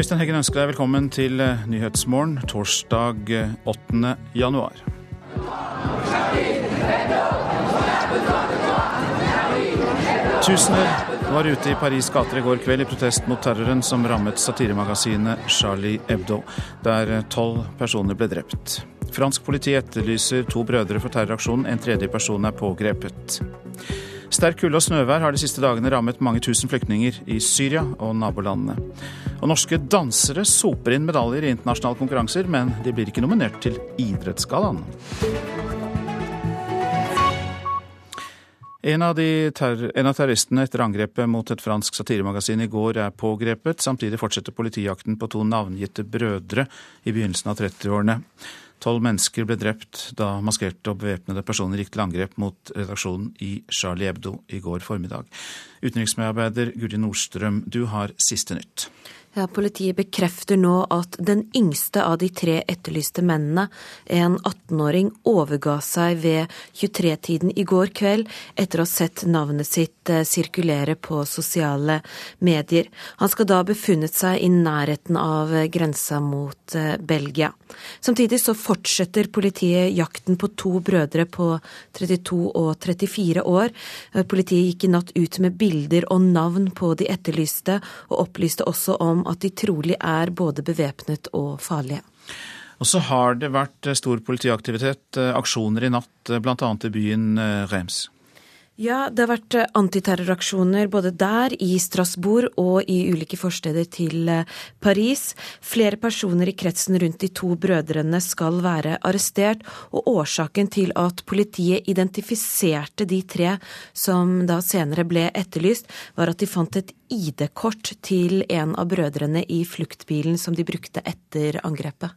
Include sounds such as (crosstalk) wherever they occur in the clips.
Øystein Heggen ønsker deg velkommen til eh, Nyhetsmorgen torsdag 8. Eh, januar. Tusener var ute i Paris gater i går kveld i protest mot terroren som rammet satiremagasinet Charlie Hebdo, der eh, tolv personer ble drept. Fransk politi etterlyser to brødre for terroraksjonen, en tredje person er pågrepet. Sterk kulde og snøvær har de siste dagene rammet mange tusen flyktninger i Syria og nabolandene. Og norske dansere soper inn medaljer i internasjonale konkurranser, men de blir ikke nominert til Idrettsgallaen. En av, en av, terroristene etter angrepet mot et fransk satiremagasin i går er pågrepet. Samtidig fortsetter politijakten på to navngitte brødre i begynnelsen av 30-årene. Tolv mennesker ble drept da maskerte og bevæpnede personer gikk til angrep mot redaksjonen i Charlie Hebdo i går formiddag. Utenriksmedarbeider Guri Nordstrøm, du har siste nytt. Ja, Politiet bekrefter nå at den yngste av de tre etterlyste mennene, en 18-åring, overga seg ved 23-tiden i går kveld etter å ha sett navnet sitt eh, sirkulere på sosiale medier. Han skal da ha befunnet seg i nærheten av grensa mot eh, Belgia. Samtidig så fortsetter politiet jakten på to brødre på 32 og 34 år. Eh, politiet gikk i natt ut med bilder og navn på de etterlyste, og opplyste også om om at de trolig er både bevæpnet og farlige. Og så har det vært stor politiaktivitet, eh, aksjoner i natt, eh, bl.a. i byen Rems. Ja, det har vært antiterroraksjoner både der, i Strasbourg og i ulike forsteder til Paris. Flere personer i kretsen rundt de to brødrene skal være arrestert, og årsaken til at politiet identifiserte de tre som da senere ble etterlyst, var at de fant et ID-kort til en av brødrene i fluktbilen som de brukte etter angrepet.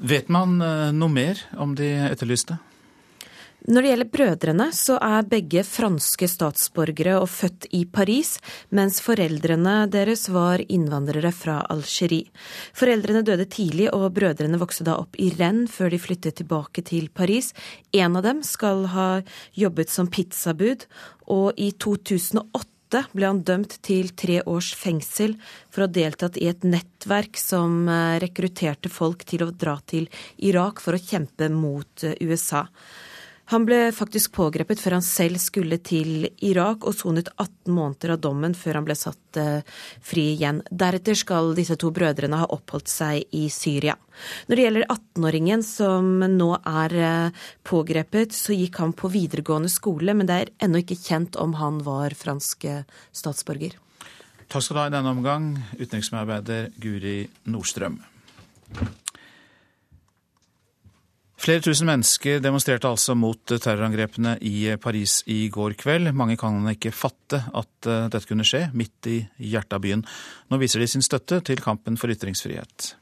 Vet man eh, noe mer om de etterlyste? Når det gjelder brødrene, så er begge franske statsborgere og født i Paris, mens foreldrene deres var innvandrere fra Algerie. Foreldrene døde tidlig, og brødrene vokste da opp i Rennes før de flyttet tilbake til Paris. En av dem skal ha jobbet som pizzabud, og i 2008 ble han dømt til tre års fengsel for å ha deltatt i et nettverk som eh, rekrutterte folk til å dra til Irak for å kjempe mot eh, USA. Han ble faktisk pågrepet før han selv skulle til Irak, og sonet 18 måneder av dommen før han ble satt eh, fri igjen. Deretter skal disse to brødrene ha oppholdt seg i Syria. Når det gjelder 18-åringen som nå er eh, pågrepet, så gikk han på videregående skole, men det er ennå ikke kjent om han var fransk eh, statsborger. Takk skal du ha i denne omgang, utenriksmedarbeider Guri Nordstrøm. Flere tusen mennesker demonstrerte altså mot terrorangrepene i Paris i går kveld. Mange kan ikke fatte at eh, dette kunne skje, midt i hjertet av byen. Nå viser de sin støtte til kampen for ytringsfrihet.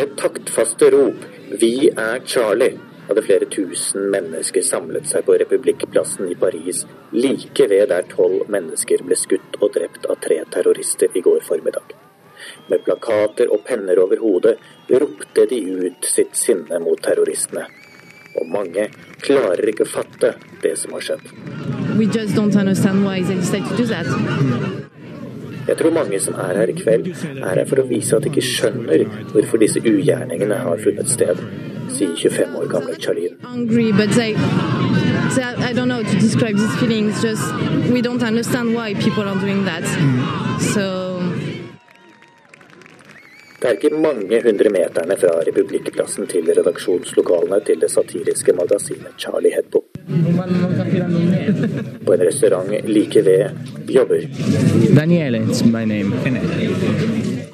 Med taktfaste rop 'Vi er Charlie' hadde flere tusen mennesker samlet seg på Republikkplassen i Paris, like ved der tolv mennesker ble skutt og drept av tre terrorister i går formiddag. Med plakater og penner over hodet ropte de ut sitt sinne mot terroristene. Og mange klarer ikke å fatte det som har skjedd. Jeg tror mange som er her i kveld, er her for å vise at de ikke skjønner hvorfor disse ugjerningene har funnet sted sier 25 år gamle Charlene. Angry, they, they, I don't know to describe this feeling. It's Just we don't understand why people are doing that. Mm. So det er ikke mange hundre meterne fra Republikkplassen til redaksjonslokalene til det satiriske magasinet Charlie Hebdo. På en restaurant like ved jobber Daniele, it's my name.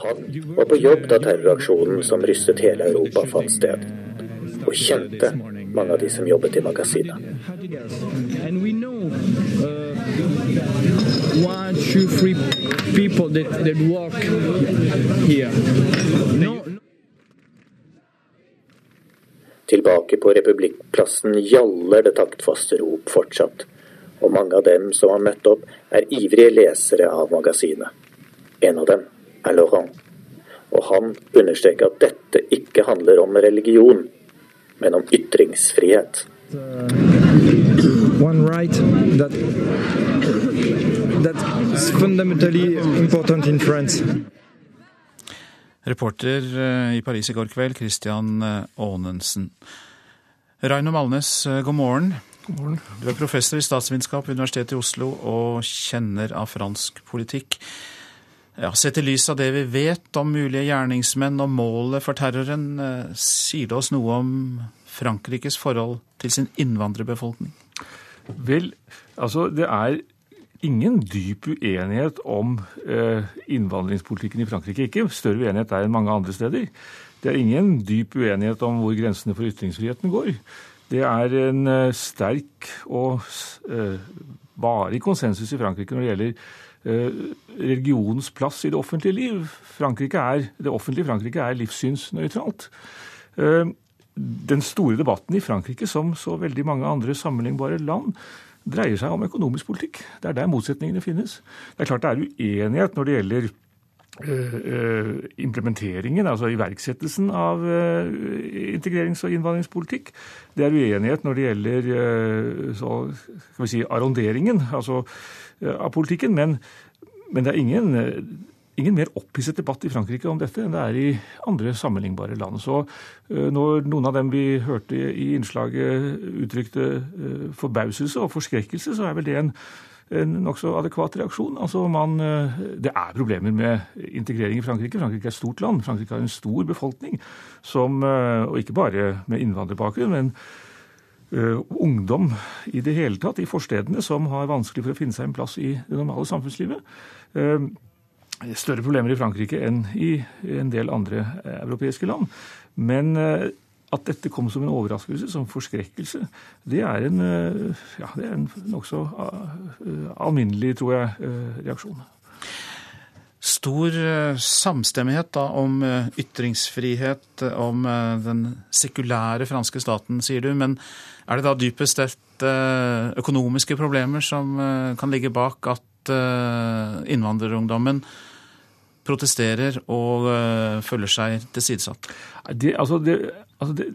Han var på jobb da terroraksjonen som rystet hele Europa, fant sted og kjente mange av de som jobbet i magasinet. Tilbake på Republikkplassen gjaller det taktfaste rop fortsatt, og mange av dem som har møtt opp, er ivrige lesere av magasinet. En av dem er Laurent, og han understreker at dette ikke handler om religion, men om ytringsfrihet. One right that that's fundamentally important in France. Reporter eh, i Paris i går kveld, Christian eh, Aanensen. Raino Malnes, eh, god morgen. God morgen. Du er professor i statsvitenskap ved Universitetet i Oslo og kjenner av fransk politikk. Ja, Sett i lys av det vi vet om mulige gjerningsmenn og målet for terroren, sier det oss noe om Frankrikes forhold til sin innvandrerbefolkning? Vel, altså det er ingen dyp uenighet om eh, innvandringspolitikken i Frankrike. Ikke større uenighet der enn mange andre steder. Det er ingen dyp uenighet om hvor grensene for ytringsfriheten går. Det er en eh, sterk og eh, varig konsensus i Frankrike når det gjelder religionens plass i det offentlige liv. Frankrike er, det offentlige Frankrike er livssynsnøytralt. Den store debatten i Frankrike, som så veldig mange andre sammenlignbare land, dreier seg om økonomisk politikk. Det er der motsetningene finnes. Det er klart det er uenighet når det gjelder implementeringen, altså iverksettelsen av uh, integrerings- og innvandringspolitikk. Det er uenighet når det gjelder så, skal vi si, arronderingen altså, av politikken. Men, men, det er ingen ingen mer opphisset debatt i Frankrike om dette enn det er i andre sammenlignbare land. Så eh, når noen av dem vi hørte i innslaget uttrykte eh, forbauselse og forskrekkelse, så er vel det en, en nokså adekvat reaksjon. Altså man, eh, det er problemer med integrering i Frankrike. Frankrike er et stort land. Frankrike har en stor befolkning, som, og ikke bare med innvandrerbakgrunn, men uh, ungdom i det hele tatt i forstedene som har vanskelig for å finne seg en plass i det normale samfunnslivet. Større problemer i Frankrike enn i en del andre eh, europeiske land. Men eh, at dette kom som en overraskelse, som forskrekkelse, det er en, eh, ja, en nokså alminnelig, tror jeg, reaksjon. Stor samstemmighet da om ytringsfrihet, om den sekulære franske staten, sier du. Men er det da dypest sett økonomiske problemer som kan ligge bak at innvandrerungdommen protesterer og uh, føler seg tilsidesatt? Det, altså det, altså det,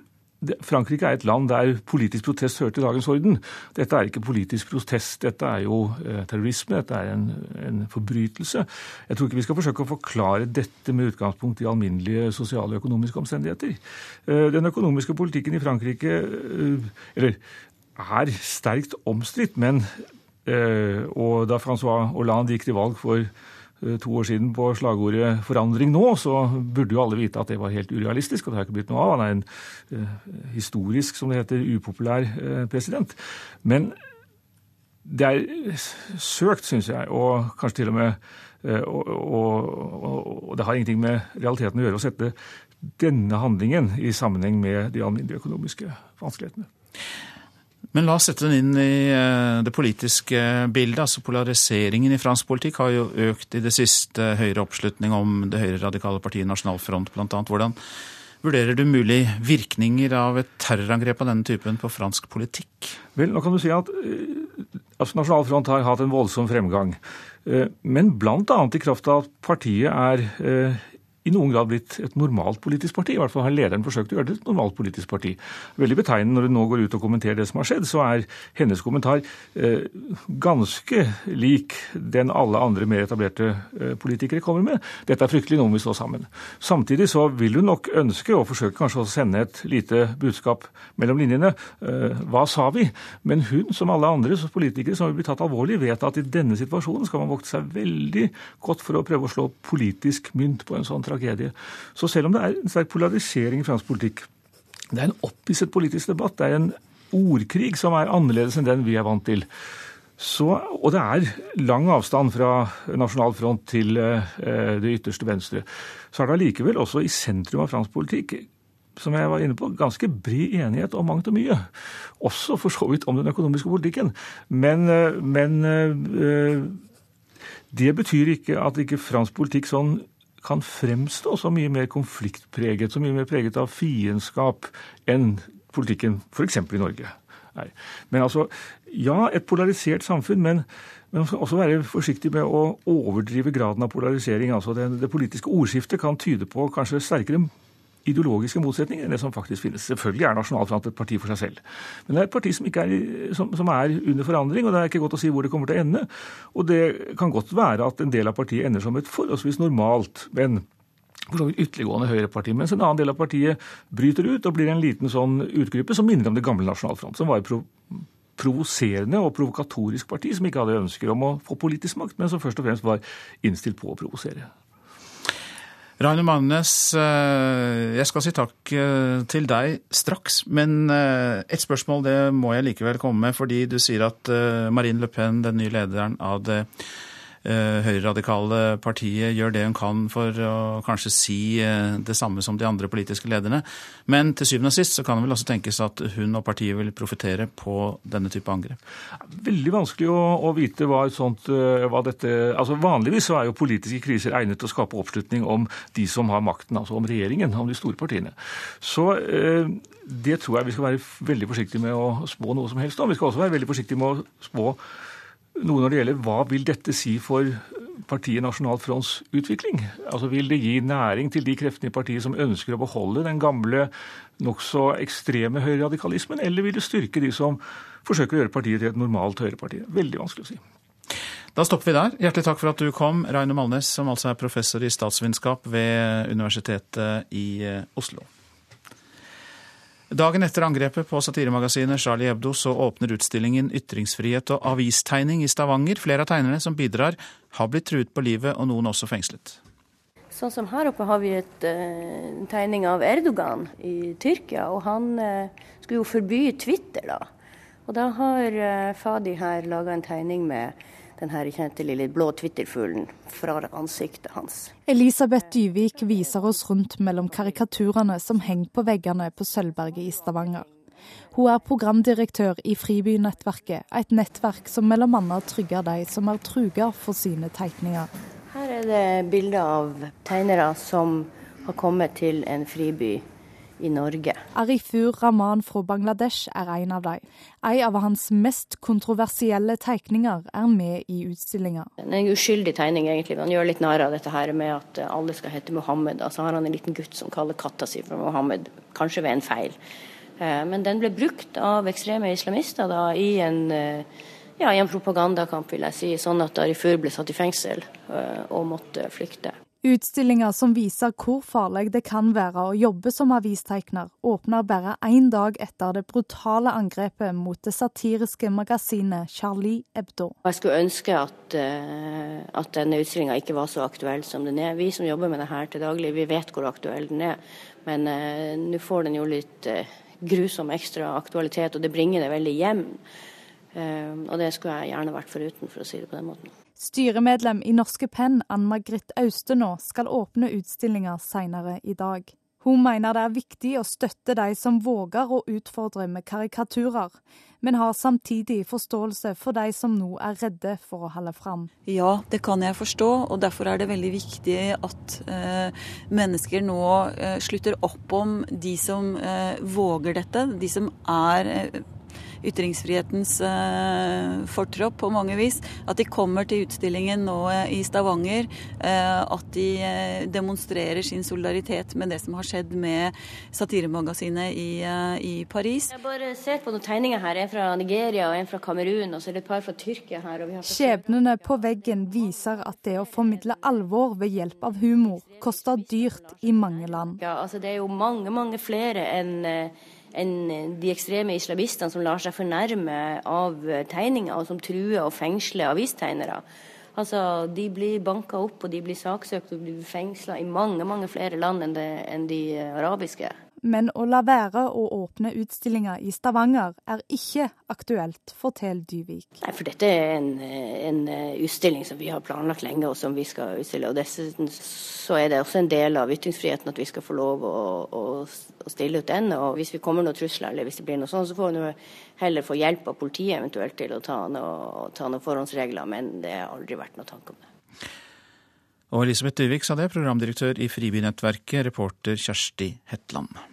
Frankrike er et land der politisk protest hører til dagens orden. Dette er ikke politisk protest, dette er jo uh, terrorisme, dette er en, en, forbrytelse. Jeg tror ikke vi skal forsøke å forklare dette med utgangspunkt i alminnelige sosiale og økonomiske omstendigheter. Uh, den økonomiske politikken i Frankrike eller, er sterkt omstridt, men og da Francois Hollande gikk til valg for Eh, to år siden på slagordet 'forandring nå', så burde jo alle vite at det var helt urealistisk. Og det har ikke blitt noe av. Han er en eh, historisk, som det heter, upopulær eh, president. Men det er søkt, syns jeg, og kanskje til og med og, og, og, det har ingenting med realiteten å gjøre å sette denne handlingen i sammenheng med de alminnelige økonomiske vanskelighetene. Men la oss sette den inn i eh, det politiske bildet. altså Polariseringen i fransk politikk har jo økt i det siste. Høyere oppslutning om det høyreradikale partiet Nasjonal Front bl.a. Hvordan vurderer du mulige virkninger av et terrorangrep av denne typen på fransk politikk? Vel, nå kan du si at eh, altså, Nasjonal Front har hatt en voldsom fremgang. Eh, men bl.a. i kraft av at partiet er i noen grad blitt et normalt politisk parti. I hvert fall har lederen forsøkt å gjøre det et normalt politisk parti. Veldig betegnende når hun nå går ut og kommenterer det som har skjedd, så er hennes kommentar eh, ganske lik den alle andre mer etablerte eh, politikere kommer med. Dette er fryktelig noe vi står sammen. Samtidig så vil hun nok ønske, og forsøke kanskje å sende et lite budskap mellom linjene. Eh, hva sa vi? Men hun, som alle andre politikere som vil bli tatt alvorlig, vet at i denne situasjonen skal man vokte seg veldig godt for å prøve å slå politisk mynt på en sånn tragedie. Så selv om det er en sterk polarisering i fransk politikk, det er en opphisset politisk debatt, det er en ordkrig som er annerledes enn den vi er vant til. Så, og det er lang avstand fra nasjonal front til eh, det ytterste venstre. Så er det allikevel også i sentrum av fransk politikk som jeg var inne på, ganske bred enighet om mangt og mye. Også for så vidt om den økonomiske politikken. Men, eh, men eh, det betyr ikke at ikke fransk politikk sånn kan fremstå så mye mer konfliktpreget, så mye mer preget av fiendskap enn politikken f.eks. i Norge. Nei. Men altså, ja, et polarisert samfunn, men, men man skal også være forsiktig med å overdrive graden av polarisering. Altså det, det politiske ordskiftet kan tyde på kanskje sterkere ideologiske motsetninger enn det som faktisk finnes. Selvfølgelig er Nasjonalfront et parti for seg selv. Men det er et parti som, er, som, som, er, under forandring, og det er ikke godt å si hvor det kommer til å ende. Og det kan godt være at en del av partiet ender som et forholdsvis normalt, men for så vidt ytterliggående høyreparti, mens en annen del av partiet bryter ut og blir en liten sånn utgruppe som minner om det gamle Nasjonalfront, som var pro provoserende og provokatorisk parti som ikke hadde ønsker om å få politisk makt, men som først og fremst var innstilt på å provosere. Rainer Magnes, eh, jeg skal si takk eh, til deg straks. Men eh, et spørsmål det må jeg likevel komme med, fordi du sier at Marine Le Pen, den nye lederen av det høyreradikale partiet gjør det hun kan for å kanskje si eh, det samme som de andre politiske lederne. Men til syvende og sist så kan det vel også tenkes at hun og partiet vil profitere på denne type angrep? Veldig vanskelig å, å vite hva et sånt eh, hva dette altså Vanligvis så er jo politiske kriser egnet til å skape oppslutning om de som har makten, altså om regjeringen, om de store partiene. Så det tror jeg vi skal være veldig forsiktige med å spå noe som helst om. Vi skal også være veldig forsiktige med å spå noe når det gjelder hva vil dette si for partiet Nasjonal Fronts utvikling? Altså Vil det gi næring til de kreftene i partiet som ønsker å beholde den gamle, nokså ekstreme høyreradikalismen, eller vil det styrke de som forsøker å gjøre partiet til et normalt høyreparti? Veldig vanskelig å si. Da stopper vi der. Hjertelig takk for at du kom, Raine Malnes, som altså er professor i statsvitenskap ved Universitetet i eh, Oslo. Dagen etter angrepet på satiremagasinet Charlie Hebdo så åpner utstillingen Ytringsfrihet og avistegning i Stavanger. Flere av tegnerne som bidrar, har blitt truet på livet, og noen også fengslet. Sånn som her oppe har vi et, uh, en tegning av Erdogan i Tyrkia, og han uh, skulle jo forby Twitter, da. Og da har uh, Fadi her laga en tegning med den her kjente lille blå twitterfuglen fra ansiktet hans. Elisabeth Dyvik viser oss rundt mellom karikaturene som henger på veggene på Sølvberget i Stavanger. Hun er programdirektør i Fribynettverket, et nettverk som bl.a. trygger de som er truga for sine tegninger. Her er det bilder av tegnere som har kommet til en friby i Norge. Arifur Rahman fra Bangladesh er en av dem. En av hans mest kontroversielle tegninger er med i utstillinga. Det er en uskyldig tegning, egentlig. Han gjør litt narr av dette her med at alle skal hete Mohammed. Altså har han en liten gutt som kaller katta si for Mohammed, kanskje ved en feil. Eh, men den ble brukt av ekstreme islamister da, i en eh, ja, i en propagandakamp, vil jeg si, sånn at Arifur ble satt i fengsel eh, og måtte flykte. Utstillinga som viser hvor farlig det kan være å jobbe som avistegner, åpner bare én dag etter det brutale angrepet mot det satiriske magasinet Charlie Hebdo. Jeg skulle ønske at, uh, at denne utstillinga ikke var så aktuell som den er. Vi som jobber med det her til daglig, vi vet hvor aktuell den er. Men uh, nå får den jo litt uh, grusom ekstra aktualitet, og det bringer det veldig hjem. og det skulle jeg gjerne vært foruten, for å si det på den måten. Styremedlem i Norske Penn, Ann Margrit Austenå, skal åpne utstillinga senere i dag. Hun mener det er viktig å støtte de som våger å utfordre med karikaturer, men har samtidig forståelse for de som nå er redde for å holde fram. Ja, det kan jeg forstå, og derfor er det veldig viktig at eh, mennesker nå eh, slutter opp om de som eh, våger dette, de som er eh, ytringsfrihetens eh, fortropp på mange vis. At de kommer til utstillingen nå eh, i Stavanger. Eh, at de demonstrerer sin solidaritet med det som har skjedd med satiremagasinet i, i Paris. Jeg bare ser på noen tegninger her. En fra Nigeria og en fra Kamerun, og så er det et par fra Tyrkia her. Skjebnene på veggen viser at det å formidle alvor ved hjelp av humor koster dyrt i mange land. Ja, altså Det er jo mange, mange flere enn enn de ekstreme islamistene som lar seg fornærme av tegninger, og som truer og fengsler avistegnere. Altså, De blir banka opp og de blir saksøkt og blir fengsla i mange mange flere land enn, det, enn de arabiske. Men å la være å åpne utstillinga i Stavanger er ikke aktuelt, forteller Dyvik. Nei, for dette er en, en, utstilling som vi har planlagt lenge, og som vi skal utstille. Og dessuten så er det også en del av ytringsfriheten at vi skal få lov å, å, å stille ut den. Og hvis vi kommer noen trusler, eller hvis det blir noe sånt, så får vi heller få hjelp av politiet eventuelt til å ta noen noe forhåndsregler. Men det har aldri vært noe tanke om det. Og Elisabeth Dyvik sa det, programdirektør i Fribynettverket, reporter Kjersti Hetland.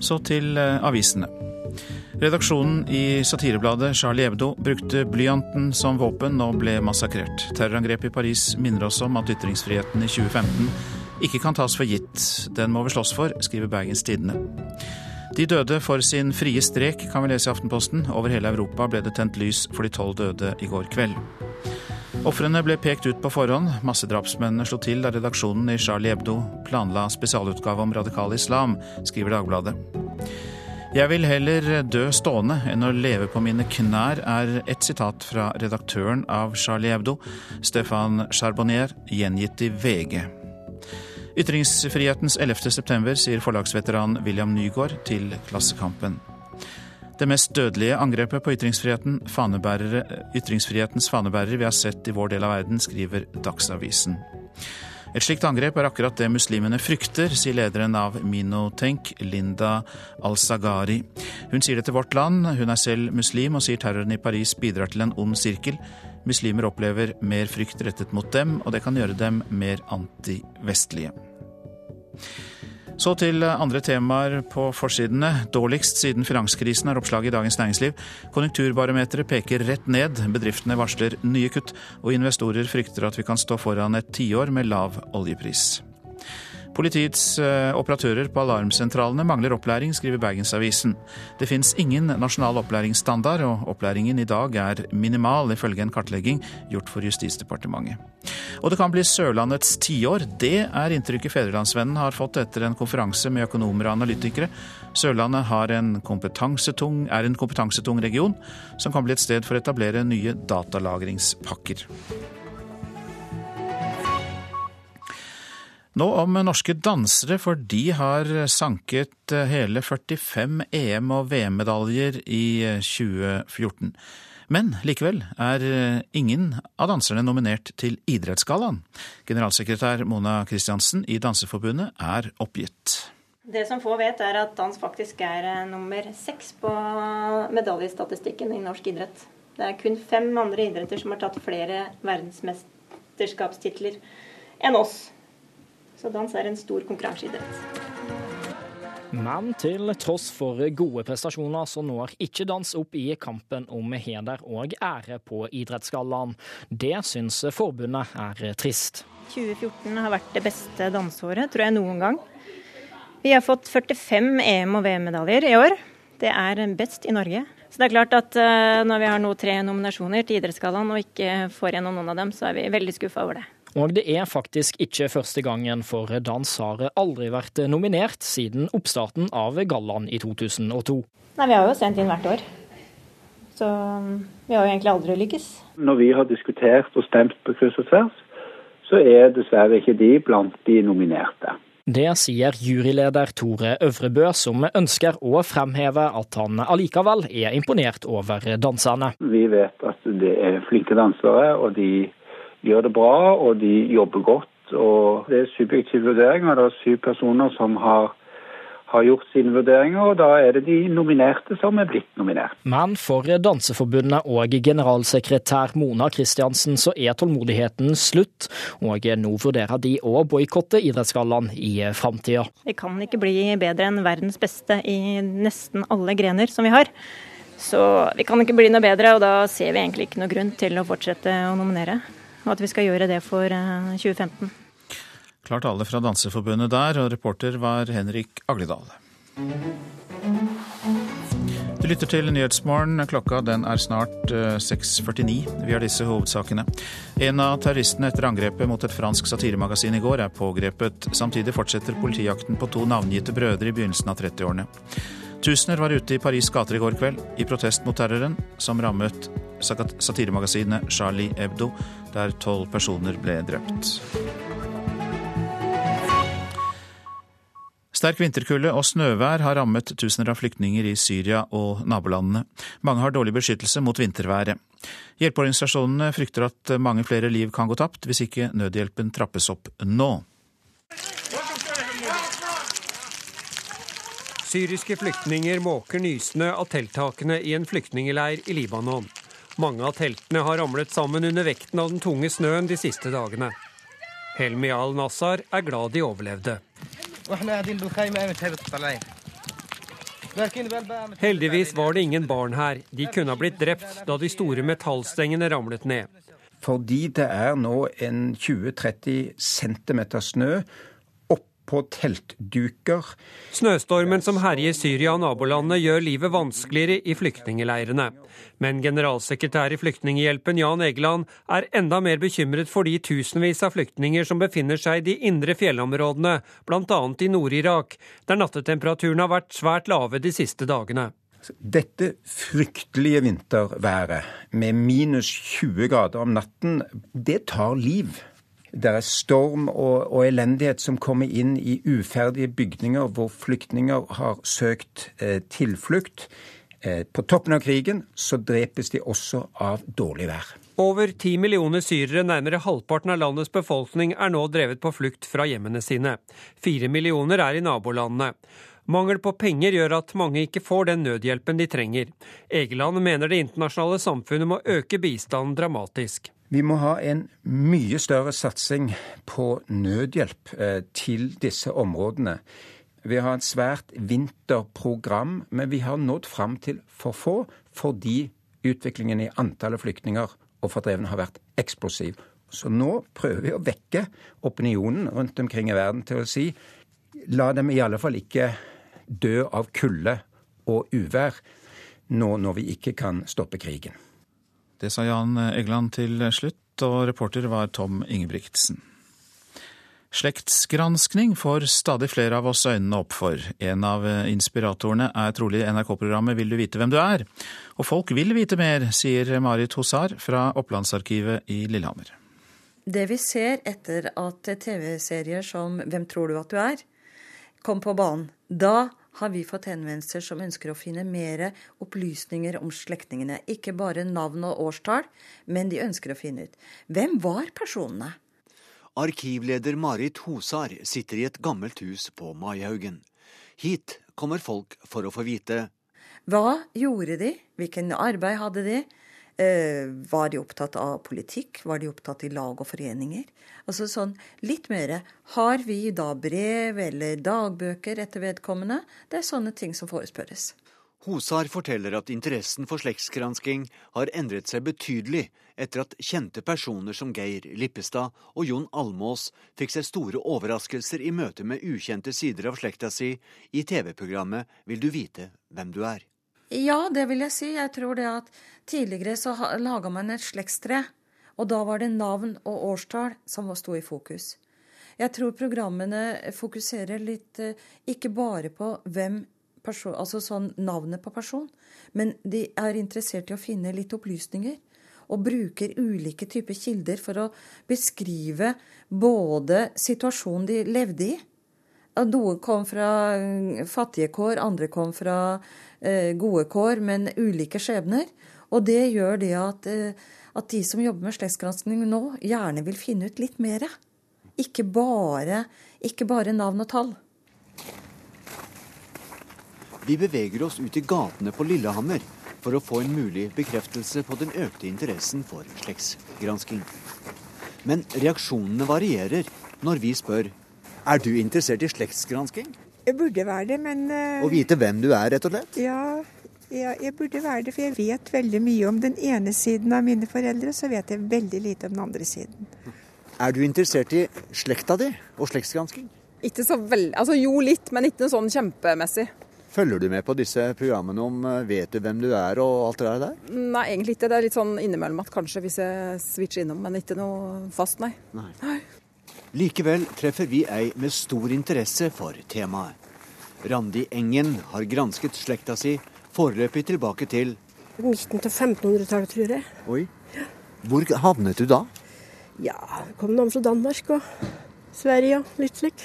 Så til eh, avisene. Redaksjonen i satirebladet Charlie Hebdo brukte blyanten som våpen og ble massakrert. Terrorangrepet i Paris minner oss om at ytringsfriheten i 2015 ikke kan tas for gitt. Den må vi slåss for, skriver Bergens Tidende. De døde for sin frie strek, kan vi lese i Aftenposten. Over hele Europa ble det tent lys for de tolv døde i går kveld. Ofrene ble pekt ut på forhånd. Massedrapsmennene slo til da redaksjonen i Charlie Hebdo planla spesialutgave om radikal islam, skriver Dagbladet. Jeg vil heller dø stående enn å leve på mine knær, er et sitat fra redaktøren av Charlie Hebdo, Stefan Charbonnier, gjengitt i VG. Ytringsfrihetens 11. september, sier forlagsveteran William Nygaard til Klassekampen. Det mest dødelige angrepet på ytringsfriheten, ytringsfrihetens fanebærere vi har sett i vår del av verden, skriver Dagsavisen. Et slikt angrep er akkurat det muslimene frykter, sier lederen av Minotenk, Linda Al-Sagari. Hun sier det til Vårt Land, hun er selv muslim og sier terroren i Paris bidrar til en ond sirkel. Muslimer opplever mer frykt rettet mot dem, og det kan gjøre dem mer antivestlige. Så til andre temaer på forsidene. Dårligst siden finanskrisen er oppslaget i Dagens Næringsliv. Konjunkturbarometeret peker rett ned. Bedriftene varsler nye kutt, og investorer frykter at vi kan stå foran et tiår med lav oljepris. Politiets eh, operatører på alarmsentralene mangler opplæring, skriver Bergensavisen. Det fins ingen nasjonal opplæringsstandard, og opplæringen i dag er minimal, ifølge en kartlegging gjort for Justisdepartementet. Og det kan bli Sørlandets tiår. Det er inntrykket Fedrelandsvennen har fått etter en konferanse med økonomer og analytikere. Sørlandet en er en kompetansetung region, som kan bli et sted for å etablere nye datalagringspakker. Nå om norske dansere, for de har sanket eh, hele 45 EM- og VM-medaljer i 2014. Eh, Men likevel er eh, ingen av danserne nominert til Idrettsgallaen. Generalsekretær Mona Kristiansen i Danseforbundet er oppgitt. Det som få vet, er at dans faktisk er nummer seks på medaljestatistikken i norsk idrett. Det er kun fem andre idretter som har tatt flere verdensmesterskapstitler enn oss. Så dans er en stor konkurranseidrett. Men til tross for gode prestasjoner, så når ikke dans opp i kampen om heder og ære på Idrettsgallaen. Det syns forbundet er trist. 2014 har vært det beste danseåret, tror jeg, noen gang. Vi har fått 45 EM- og VM-medaljer i år. Det er best i Norge. Så det er klart at eh, når vi har nå tre nominasjoner til Idrettsgallaen og ikke får gjennom noen av dem, så er vi veldig skuffa over det. Og det er faktisk ikke første gangen, for dans har aldri vært nominert siden oppstarten av gallaen i 2002. Nei, Vi har jo sendt inn hvert år. Så um, vi har jo egentlig aldri lykkes. Når vi har diskutert og stemt på kryss og tvers, så er dessverre ikke de blant de nominerte. Det sier juryleder Tore Øvrebø, som ønsker å fremheve at han allikevel er imponert over danserne. Vi vet at det er flinke dansere, og de gjør det bra, og de jobber godt. og Det er subjektiv vurdering, og det er syv personer som har, har gjort sine vurderinger, og da er det de nominerte som er blitt nominert. Men for Danseforbundet og generalsekretær Mona Kristiansen så er tålmodigheten slutt, og nå vurderer de å boikotte Idrettsgallaen i framtida. Vi kan ikke bli bedre enn verdens beste i nesten alle grener som vi har. Så vi kan ikke bli noe bedre, og da ser vi egentlig ikke noe grunn til å fortsette å nominere og at vi skal gjøre det for 2015. Eh, Klart alle fra Danseforbundet der, og reporter var Henrik Agledal. Du lytter til Nyhetsmorgen. Klokka den er snart 6.49. Eh, vi har disse hovedsakene. En av terroristene etter angrepet mot et fransk satiremagasin i går er pågrepet. Samtidig fortsetter politijakten på to navngitte brødre i begynnelsen av 30-årene. Tusener var ute i Paris' gater i går kveld i protest mot terroren som rammet satiremagasinet Charlie Hebdo, der tolv personer ble drept. Sterk vinterkulde og snøvær har rammet tusener av flyktninger i Syria og nabolandene. Mange har dårlig beskyttelse mot vinterværet. Hjelpeorganisasjonene frykter at mange flere liv kan gå tapt hvis ikke nødhjelpen trappes opp nå. Syriske flyktninger måker nysnø av telttakene i en flyktningleir i Libanon. Mange av teltene har ramlet sammen under vekten av den tunge snøen de siste dagene. Helmi al-Nassar er glad de overlevde. Heldigvis var det ingen barn her. De kunne ha blitt drept da de store metallstengene ramlet ned. Fordi det er nå en 20-30 cm snø på teltduker. Snøstormen som herjer Syria og nabolandene gjør livet vanskeligere i flyktningeleirene. Men generalsekretær i Flyktninghjelpen Jan Egeland er enda mer bekymret for de tusenvis av flyktninger som befinner seg i de indre fjellområdene, bl.a. i Nord-Irak, der nattetemperaturen har vært svært lave de siste dagene. Dette fryktelige vinterværet med minus 20 grader om natten, det tar liv. Det er storm og, og, elendighet som kommer inn i uferdige bygninger hvor flyktninger har søkt eh, tilflukt. Eh, på toppen av krigen så drepes de også av dårlig vær. Over ti millioner syrere, nærmere halvparten av landets befolkning, er nå drevet på flukt fra hjemmene sine. Fire millioner er i nabolandene. Mangel på penger gjør at mange ikke får den nødhjelpen de trenger. Egeland mener det internasjonale samfunnet må øke bistanden dramatisk. Vi må ha en mye større satsing på nødhjelp eh, til disse områdene. Vi har et svært vinterprogram, men vi har nådd fram til for få fordi utviklingen i antallet flyktninger og fordrevne har vært eksplosiv. Så nå prøver vi å vekke opinionen rundt omkring i verden til å si la dem i alle fall ikke dø av kulde og uvær nå når vi ikke kan stoppe krigen. Det sa Jan Egeland til slutt, og reporter var Tom Ingebrigtsen. Slektsgranskning får stadig flere av oss øynene opp for. En av inspiratorene er trolig NRK-programmet Vil du vite hvem du er? Og folk vil vite mer, sier Marit Hosar fra Opplandsarkivet i Lillehammer. Det vi ser etter at TV-serier som Hvem tror du at du er? kom på banen, da har vi fått henvendelser som ønsker å finne mer opplysninger om slektningene. Ikke bare navn og årstall, men de ønsker å finne ut hvem var personene. Arkivleder Marit Hosar sitter i et gammelt hus på Maihaugen. Hit kommer folk for å få vite Hva gjorde de? Hvilken arbeid hadde de? Eh, var de opptatt av politikk? Var de opptatt i lag og foreninger? Altså sånn litt mer. Har vi da brev eller dagbøker etter vedkommende? Det er sånne ting som forespørres. Hosar forteller at interessen for slektsgransking har endret seg betydelig etter at kjente personer som Geir Lippestad og Jon Almås fikk seg store overraskelser i møte med ukjente sider av slekta si i TV-programmet Vil du vite hvem du er? Ja, det vil jeg si. Jeg tror det at tidligere så laga man et slektstre. Og da var det navn og årstall som sto i fokus. Jeg tror programmene fokuserer litt eh, ikke bare på hvem person, altså sånn navnet på person, men de er interessert i å finne litt opplysninger. Og bruker ulike typer kilder for å beskrive både situasjonen de levde i. Noe kom fra eh, fattige kår, andre kom fra eh, gode kår, men ulike skjebner. Og det gjør det at, eh, at de som jobber med slektsgranskning nå, gjerne vil finne ut litt mer. Ikke bare, ikke bare navn og tall. Vi beveger oss ut i gatene på Lillehammer for å få en mulig bekreftelse på den økte interessen for slektsgransking. Men reaksjonene varierer når vi spør er du interessert i slektsgransking. Jeg burde være det, men uh, Å vite hvem du er, rett og slett? Ja, ja, jeg burde være det, for jeg vet veldig mye om den ene siden av mine foreldre, så vet jeg veldig lite om den andre siden. Er du interessert i slekta di og slektsgransking? Ikke så veldig, altså Jo, litt, men ikke sånn kjempemessig. Følger du med på disse programmene om eh, vet du hvem du er og alt det der? Nei, egentlig ikke. Det er litt sånn innimellom at kanskje hvis jeg switcher innom, men ikke noe fast, nei. nei. Likevel treffer vi ei med stor interesse for temaet. Randi Engen har gransket slekta si foreløpig tilbake til Midten til 1500-tallet, tror jeg. Oi. Hvor havnet du da? Ja, kom noen fra Danmark og Sverige og litt slik.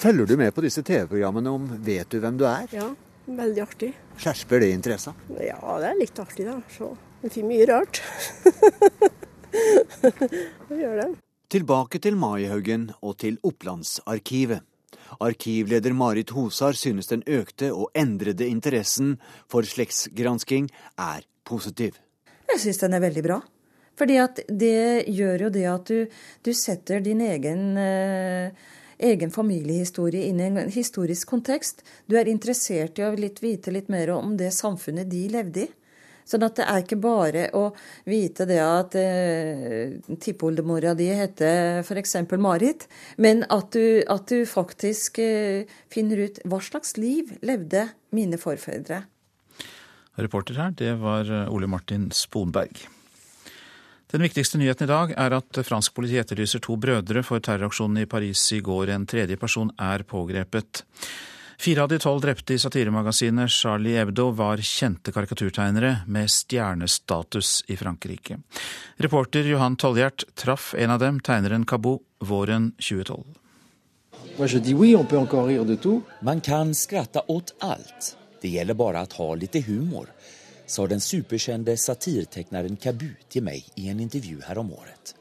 Følger du med på disse TV-programmene om Vet du hvem du er? Ja, veldig artig. Skjerper det interessa? Ja, det er litt artig, da. Så det finner mye rart. (laughs) det gjør det. Tilbake til Maihaugen og til Opplandsarkivet. Arkivleder Marit Hosar synes den økte og endrede interessen for slektsgransking er positiv. Jeg synes den er veldig bra. Fordi at det gjør jo det at du, du setter din egen eh, egen familiehistorie inn i en historisk kontekst. Du er interessert i å vite litt mer om det samfunnet de levde i. Sånn at det er ikke bare å vite det at eh, tippoldemora di heter f.eks. Marit, men at du, at du faktisk eh, finner ut hva slags liv levde mine forfedre. Reporter her, det var eh, Ole Martin Sponberg. Den viktigste nyheten i dag er at fransk politi etterlyser to brødre for terroraksjonen i Paris i går. En tredje person er pågrepet. Fire av de tolv drepte i satiremagasinet Charlie Hebdo var kjente karikaturtegnere med stjernestatus i Frankrike. Reporter Johan Tolljert traff en av dem, tegneren Kabou, våren 2012. Man kan skratte åt alt. Det gjelder bare å ha litt humor, sa den superkjente satirtegneren Kabu til meg i en intervju her om året.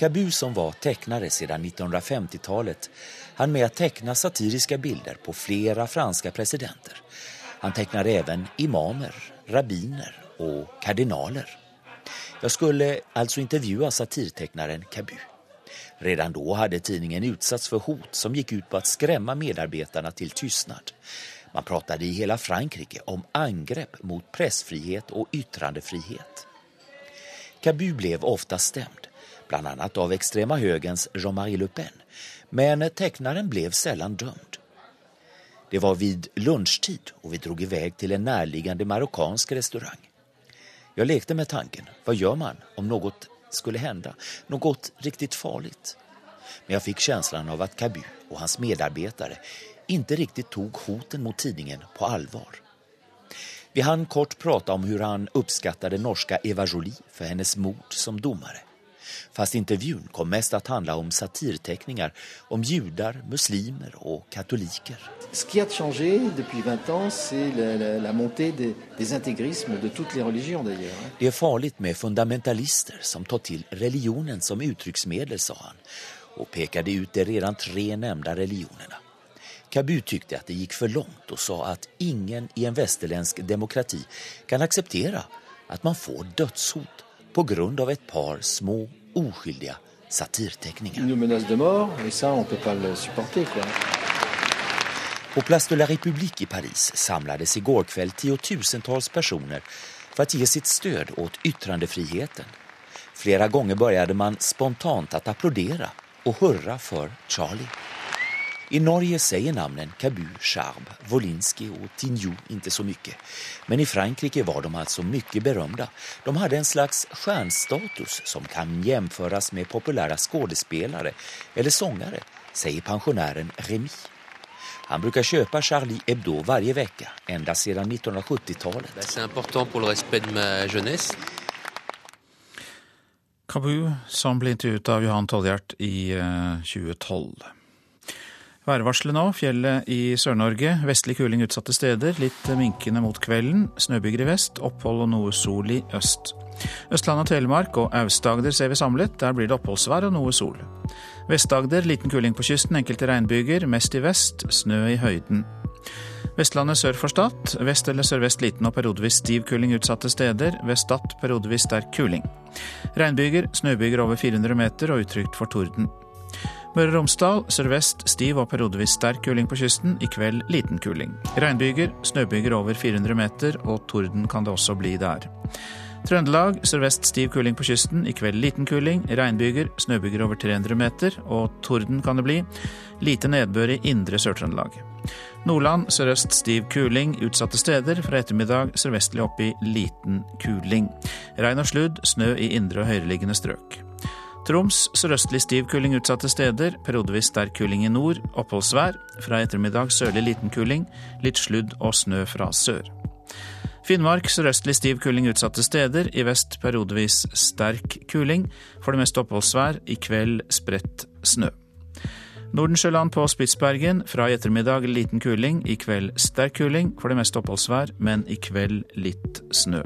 Kabu, som var tegner siden 1950-tallet, han med å teckna satiriska bilder på flere franske presidenter. Han tecknade även imamer, rabbiner og kardinaler. Jeg skulle altså intervjua satirtecknaren Cabu. Redan da hadde tidningen utsatts for hot som gikk ut på å skremme medarbetarna til tystnad. Man pratade i hele Frankrike om angrepp mot pressfrihet og yttrandefrihet. Cabu ble ofte stemt, bl.a. av ekstrema högerns Jean-Marie Le Pen, men tecknaren ble sällan dømt. Det var vid lunchtid og vi drog iväg til en närliggande marockansk restaurang. Jeg lekte med tanken, hva gjør man om noe skulle hende, noe riktig farlig? Men jeg fikk känslan av at Kabu og hans medarbetare ikke riktig tok hoten mot tidningen på allvar. Vi hann kort prata om hvordan han uppskattade norska Eva Jolie for hennes mord som domare. Fast intervjun kom mest att handla om satirteckningar om judar, muslimer og katoliker. Ce qui a changé depuis 20 ans, c'est la, la, la, montée des, des intégrismes de toutes les religions d'ailleurs. Det er farlig med fundamentalister som tar til religionen som uttrykksmedel, sa han, og pekade ut de redan tre nevnte religionene. Kabu tykte at det gikk for langt og sa at ingen i en vesterländsk demokrati kan akseptere at man får dødshot på grunn av et par små oskyldige satirteckningar. På Place de la République i Paris samlades i går kveld tiotusentals personer for å gi sitt stød åt yttrandefriheten. Flere ganger begynte man spontant å applaudere og hurra for Charlie. I Norge sier namnen Cabu, Charb, Wolinski og Tinju ikke så mye. Men i Frankrike var de altså mye berømte. De hadde en slags stjernestatus som kan jämföras med populære skådespelare eller sångere, sier pensjonæren Remy. Han bruker kjøpe Charlie Hebdo hver uke, enda siden 1970-tallet. Det er viktig for respekt med jeunesse. Kabu, som ble intervjuet av Johan Tolljert i 2012. Værvarselet nå. Fjellet i Sør-Norge. Vestlig kuling utsatte steder. Litt minkende mot kvelden. Snøbyger i vest. Opphold og noe sol i øst. Østland og Telemark og Aust-Agder ser vi samlet. Der blir det oppholdsvær og noe sol. Vest-Agder liten kuling på kysten. Enkelte regnbyger. Mest i vest. Snø i høyden. Vestlandet sør for Stad. Vest eller sørvest liten og periodevis stiv kuling utsatte steder. Ved Stad periodevis sterk kuling. Regnbyger. Snøbyger over 400 meter og utrygt for torden. Møre og Romsdal sørvest stiv og periodevis sterk kuling på kysten. I kveld liten kuling. Regnbyger, snøbyger over 400 meter, og torden kan det også bli der. Trøndelag sørvest stiv kuling på kysten. I kveld liten kuling. Regnbyger, snøbyger over 300 meter, og torden kan det bli. Lite nedbør i indre Sør-Trøndelag. Nordland sørøst stiv kuling utsatte steder. Fra ettermiddag sørvestlig opp i liten kuling. Regn og sludd, snø i indre og høyereliggende strøk. Troms sørøstlig stiv kuling utsatte steder, periodevis sterk kuling i nord, oppholdsvær. Fra ettermiddag sørlig liten kuling, litt sludd og snø fra sør. Finnmark sørøstlig stiv kuling utsatte steder, i vest periodevis sterk kuling. For det meste oppholdsvær, i kveld spredt snø. Nordensjøland på Spitsbergen fra i ettermiddag liten kuling, i kveld sterk kuling. For det meste oppholdsvær, men i kveld litt snø.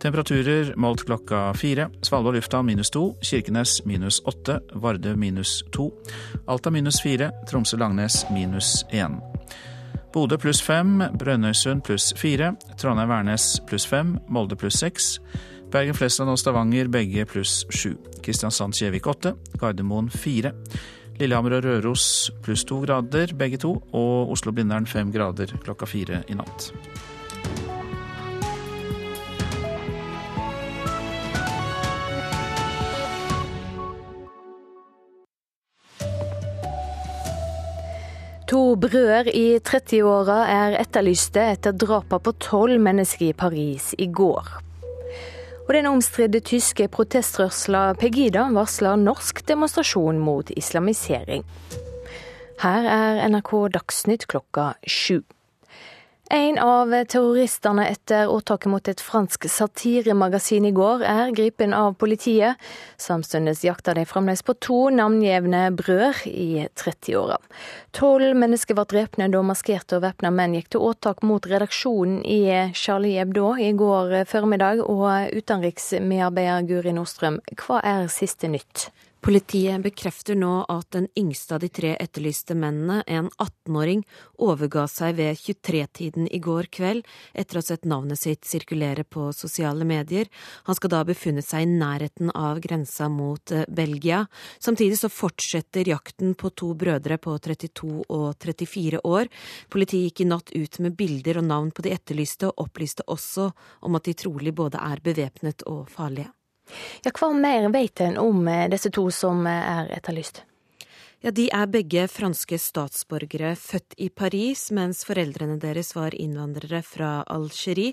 Temperaturer målt klokka fire. Svalbard lufthavn minus to. Kirkenes minus åtte. Vardø minus to. Alta minus fire. Tromsø-Langnes minus én. Bodø pluss fem. Brønnøysund pluss fire. Trondheim-Værnes pluss fem. Molde pluss seks. Bergen-Flesland og Stavanger begge pluss sju. Kristiansand-Kjevik åtte. Gardermoen fire. Lillehammer og Røros pluss to grader, begge to. Og Oslo-Blindern fem grader klokka fire i natt. To brødre i 30-åra er etterlyste etter drapene på tolv mennesker i Paris i går. Og den omstridte tyske protestrørsla Pegida varsler norsk demonstrasjon mot islamisering. Her er NRK Dagsnytt klokka sju. En av terroristene etter åtaket mot et fransk satiremagasin i går er gripen av politiet. Samtidig jakter de fremdeles på to navngjevne brødre i 30-åra. Tolv mennesker ble drepne da maskerte og væpna menn gikk til åtak mot redaksjonen i Charlie Hebdo i går formiddag. Og utenriksmedarbeider Guri Nordstrøm, hva er siste nytt? Politiet bekrefter nå at den yngste av de tre etterlyste mennene, en 18-åring, overga seg ved 23-tiden i går kveld etter å ha sett navnet sitt sirkulere på sosiale medier. Han skal da ha befunnet seg i nærheten av grensa mot eh, Belgia. Samtidig så fortsetter jakten på to brødre på 32 og 34 år. Politiet gikk i natt ut med bilder og navn på de etterlyste, og opplyste også om at de trolig både er bevæpnet og farlige. Ja, hva mer vet en om eh, disse to som eh, er etterlyst? Ja, De er begge franske statsborgere, født i Paris, mens foreldrene deres var innvandrere fra Algerie.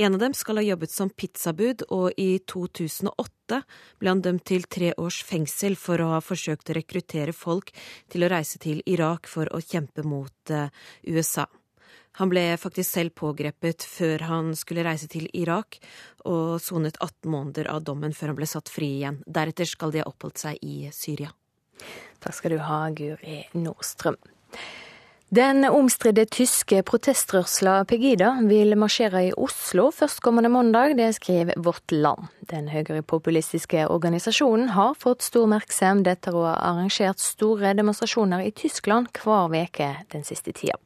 En av dem skal ha jobbet som pizzabud, og i 2008 ble han dømt til tre års fengsel for å ha forsøkt å rekruttere folk til å reise til Irak for å kjempe mot eh, USA. Han ble faktisk selv pågrepet før han skulle reise til Irak, og sonet 18 måneder av dommen før han ble satt fri igjen. Deretter skal de ha oppholdt seg i Syria. Takk skal du ha, Guri Nordstrøm. Den omstridte tyske protestrørsla Pegida vil marsjere i Oslo førstkommende mandag, det skriver Vårt Land. Den høyrepopulistiske organisasjonen har fått stor oppmerksomhet etter å ha arrangert store demonstrasjoner i Tyskland hver uke den siste tida.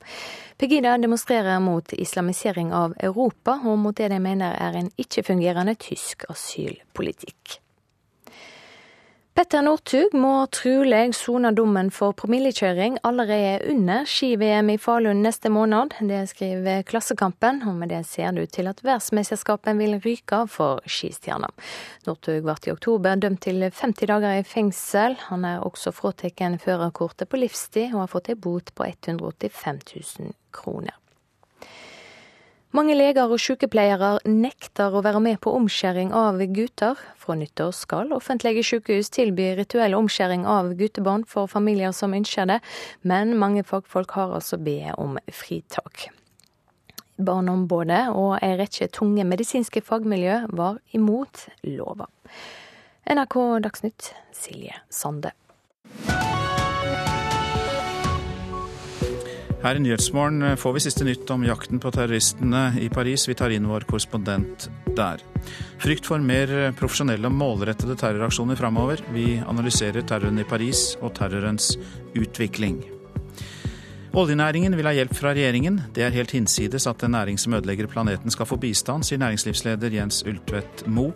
Pegida demonstrerer mot islamisering av Europa, og mot det de mener er en ikke-fungerende tysk asylpolitikk. Petter Northug må trolig sone dommen for promillekjøring allerede under ski-VM i Falun neste måned. Det skriver Klassekampen, og med det ser det ut til at verdensmesterskapet vil ryke for skistjerna. Northug ble i oktober dømt til 50 dager i fengsel. Han er også fratatt førerkortet på livstid, og har fått ei bot på 185 000 kroner. Mange leger og sykepleiere nekter å være med på omskjæring av gutter. Fra nyttår skal offentlige sykehus tilby rituell omskjæring av guttebarn for familier som ønsker det, men mange fagfolk har altså bedt om fritak. Barneombudet og ei rekke tunge medisinske fagmiljø var imot lova. NRK Dagsnytt, Silje Sande. Her i Nyhetsmorgen får vi siste nytt om jakten på terroristene i Paris. Vi tar inn vår korrespondent der. Frykt for mer profesjonelle og målrettede terroraksjoner framover. Vi analyserer terroren i Paris og terrorens utvikling. Oljenæringen vil ha hjelp fra regjeringen. Det er helt hinsides at en næring som ødelegger planeten skal få bistand, sier næringslivsleder Jens Ultvedt Moe.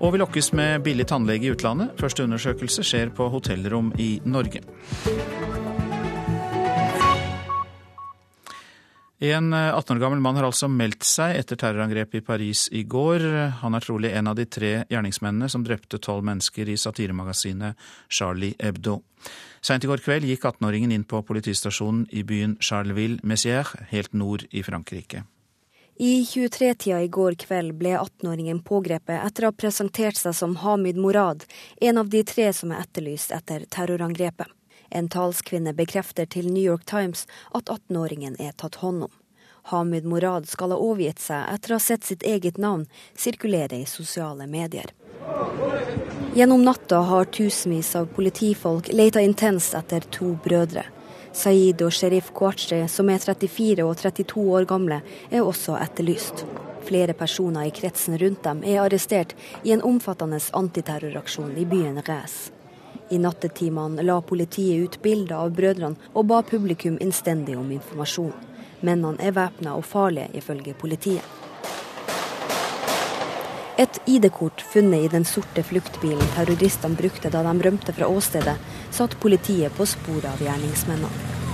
Og vi lokkes med billig tannlege i utlandet. Første undersøkelse skjer på hotellrom i Norge. En 18 år gammel mann har altså meldt seg etter terrorangrepet i Paris i går. Han er trolig en av de tre gjerningsmennene som drepte tolv mennesker i satiremagasinet Charlie Hebdo. Seint i går kveld gikk 18-åringen inn på politistasjonen i byen Charleville-Messières, helt nord i Frankrike. I 23-tida i går kveld ble 18-åringen pågrepet etter å ha presentert seg som Hamid Morad, en av de tre som er etterlyst etter terrorangrepet. En talskvinne bekrefter til New York Times at 18-åringen er tatt hånd om. Hamid Morad skal ha overgitt seg etter å ha sett sitt eget navn sirkulere i sosiale medier. Gjennom natta har tusenvis av politifolk leita intenst etter to brødre. Saeed og Sherif Kouachi, som er 34 og 32 år gamle, er også etterlyst. Flere personer i kretsen rundt dem er arrestert i en omfattende antiterroraksjon i byen Res. I nattetimene la politiet ut bilder av brødrene og ba publikum innstendig om informasjon. Mennene er væpna og farlige, ifølge politiet. Et ID-kort funnet i den sorte fluktbilen terroristene brukte da de rømte fra åstedet, satt politiet på sporet av gjerningsmennene.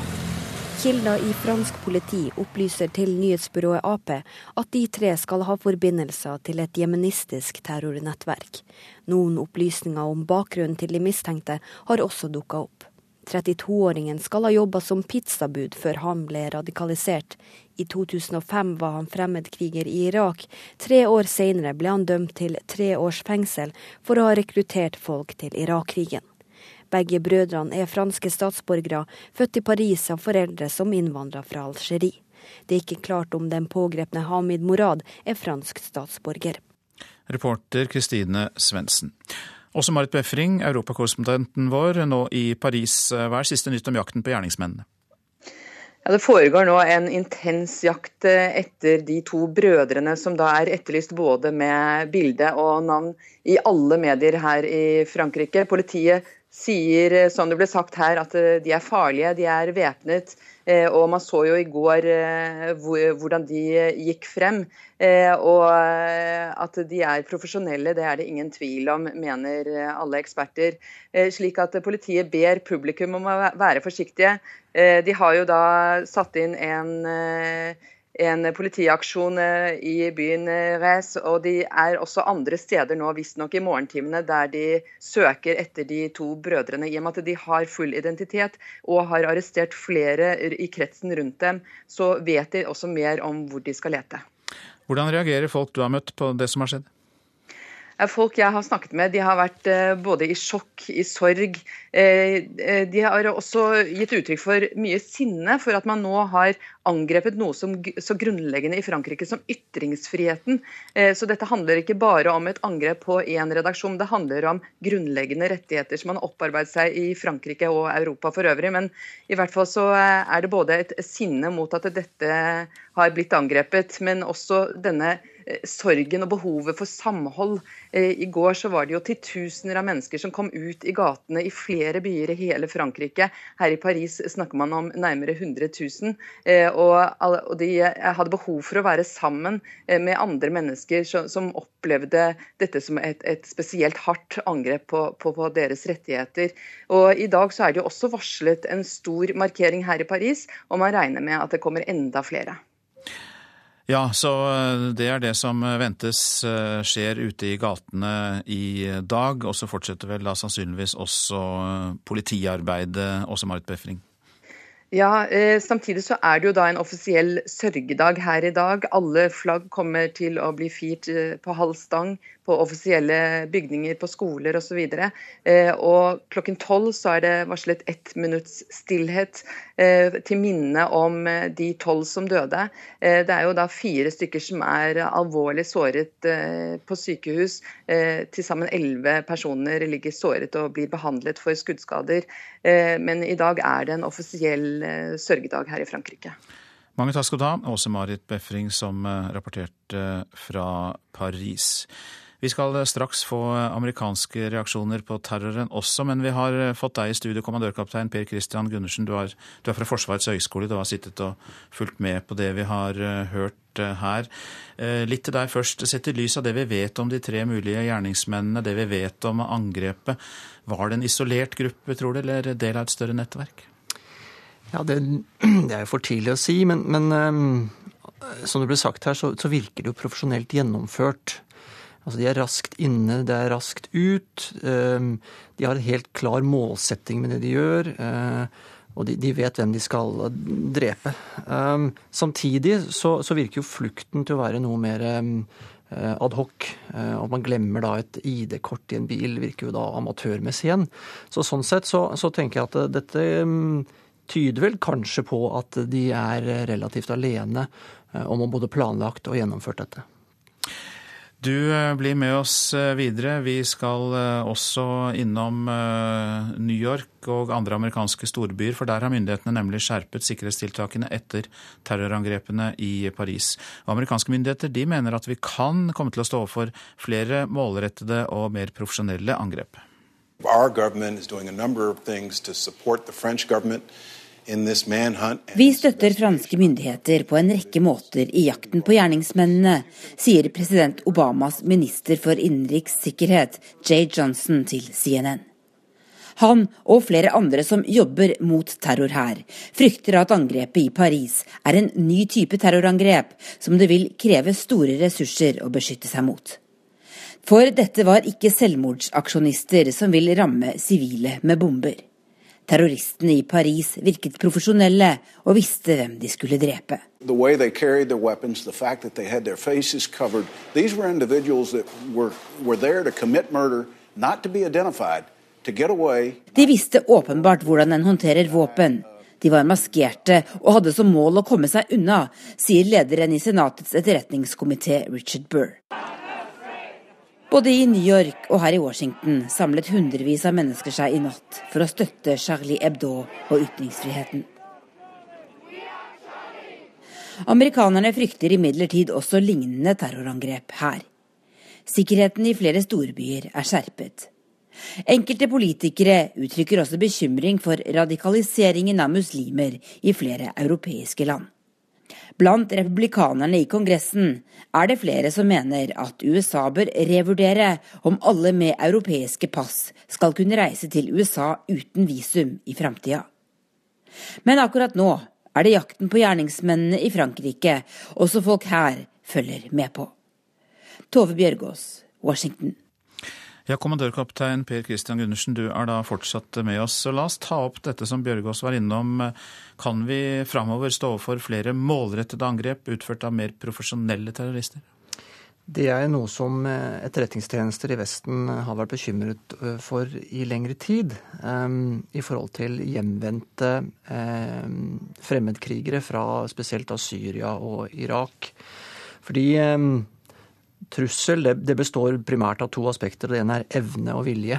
Kilder i fransk politi opplyser til nyhetsbyrået Ap at de tre skal ha forbindelser til et jemenistisk terrornettverk. Noen opplysninger om bakgrunnen til de mistenkte har også dukka opp. 32-åringen skal ha jobba som pizzabud før han ble radikalisert. I 2005 var han fremmedkriger i Irak. Tre år senere ble han dømt til tre års fengsel for å ha rekruttert folk til Irak-krigen. Begge brødrene er franske statsborgere, født i Paris av foreldre som innvandra fra Algerie. Det er ikke klart om den pågrepne Hamid Morad er fransk statsborger. Reporter Kristine Svendsen. Også Marit Befring, europakorrespondenten vår, nå i Paris. Hva er siste nytt om jakten på gjerningsmennene? Ja, Det foregår nå en intens jakt eh, etter de to brødrene som da er etterlyst både med bilde og navn i alle medier her i Frankrike. Politiet sier, eh, som det ble sagt her, at eh, de er farlige, de er væpnet. Eh, og man så jo i går hvordan de gikk frem. Og at de er profesjonelle, det er det ingen tvil om, mener alle eksperter. Slik at politiet ber publikum om å være forsiktige. De har jo da satt inn en en politiaksjon eh, i byen Rez, og de er også andre steder nå, visstnok i morgentimene, der de søker etter de to brødrene. I og med at de har full identitet og har arrestert flere i kretsen rundt dem, så vet de også mer om hvor de skal lete. Hvordan reagerer folk du har møtt på det som har skjedd? Folk jeg har snakket med, de har vært eh, både i sjokk, i sorg. Eh, eh, de har også gitt uttrykk for mye sinne for at man nå har angrepet noe som, så grunnleggende i Frankrike som ytringsfriheten. Så dette handler ikke bare om et angrep på én redaksjon, det handler om grunnleggende rettigheter som man har opparbeidet seg i Frankrike og Europa for øvrig. Men i hvert fall så er det både et sinne mot at dette har blitt angrepet, men også denne sorgen og behovet for samhold. Eh, I går så var det jo titusener av mennesker som kom ut i gatene i flere byer i hele Frankrike. Her i Paris snakker man om nærmere 100 000. Eh, og de hadde behov for å være sammen med andre mennesker som opplevde dette som et, et spesielt hardt angrep på, på, på, deres rettigheter. Og I dag så er det jo også varslet en stor markering her i Paris, og man regner med at det kommer enda flere. Ja, så eh, det er det som ventes eh, skjer ute i gatene i dag. Og så fortsetter vel da sannsynligvis også eh, politiarbeidet, også Marit Befring? Ja, Samtidig så er det jo da en offisiell sørgedag her i dag. Alle flagg kommer til å bli firt på halv stang på offisielle bygninger, på skoler osv. Og, eh, og klokken tolv så er det varslet ett minutts stillhet eh, til minne om eh, de tolv som døde. Det er jo da fire stykker som er alvorlig såret på sykehus. Til sammen elleve personer ligger såret og blir behandlet for skuddskader. Men i dag er det en offisiell sørgedag her i Frankrike. Mange takk skal du ha, Åse Marit Befring som rapporterte fra Paris. Vi skal straks få amerikanske reaksjoner på terroren også, men vi har fått deg i studio, kommandørkaptein Per Christian Gundersen. Du er, du er fra Forsvarets høgskole, du har sittet og fulgt med på det vi har eh, hørt eh, her. Eh, litt til deg først. Sett i lys av det vi vet om de tre mulige gjerningsmennene, det vi vet om angrepet, var det en isolert gruppe, tror du, eller del av et større nettverk? Ja, det, det er jo for tidlig å si, men, men som det ble sagt her, så, så virker det jo profesjonelt gjennomført. Altså De er raskt inne, det er raskt ut. Ehm, de har en helt klar målsetting med det de gjør. Eh, og de, vet hvem de skal drepe. Ehm, samtidig så, virker jo flukten til å være noe mer ehm, eh, adhoc. Eh, og man glemmer da et ID-kort i en bil, virker jo da amatørmessig igjen. Så sånn sett så, så tenker jeg at dette tyder vel kanskje på at de er relativt alene om å både planlagt og gjennomført dette. Du eh, blir med oss eh, videre. Vi skal eh, også innom New York og andre amerikanske storbyer, for der har myndighetene nemlig skjerpet sikkerhetstiltakene etter terrorangrepene i Paris. Og amerikanske myndigheter de mener at vi kan komme til å stå overfor flere målrettede og mer profesjonelle angrep. Our government is doing a number of things to support. Vi støtter franske myndigheter på en rekke måter i jakten på gjerningsmennene, sier president Obamas minister for innenriks sikkerhet, Jay Johnson, til CNN. Han og flere andre som jobber mot terror her, frykter at angrepet i Paris er en ny type terrorangrep som det vil kreve store ressurser å beskytte seg mot. For dette var ikke selvmordsaksjonister som vil ramme sivile med bomber. Terroristene i Paris virket profesjonelle og visste hvem de skulle drepe. The way they carried their weapons, the fact that they had their faces covered, these were individuals that were, were there to commit murder, not to be identified, to get away. De visste åpenbart hvordan en håndterer våpen. De var maskerte og hadde som mål å komme seg unna, sier lederen i Senatets etterretningskomité Richard Burr. Både i New York og her i Washington samlet hundrevis av mennesker seg i natt for å støtte Charlie Hebdo og ytringsfriheten. Amerikanerne frykter imidlertid også lignende terrorangrep her. Sikkerheten i flere storbyer er skjerpet. Enkelte politikere uttrykker også bekymring for radikaliseringen av muslimer i flere europeiske land. Blant republikanerne i Kongressen er det flere som mener at USA bør revurdere om alle med europeiske pass skal kunne reise til USA uten visum i framtida. Men akkurat nå er det jakten på gjerningsmennene i Frankrike også folk her følger med på. Tove Bjørgaas, Washington. Ja, Kommandørkaptein Per Christian Gundersen, du er da fortsatt med oss. Så la oss ta opp dette som Bjørgaas var innom. Kan vi framover stå overfor flere målrettede angrep utført av mer profesjonelle terrorister? Det er noe som eh, etterretningstjenester i Vesten har vært bekymret eh, for i lengre tid. Um, I forhold til hjemvendte um, fremmedkrigere fra spesielt av Syria og Irak. Fordi um, trussel det, det, består primært av to aspekter. Det ene er evne og vilje.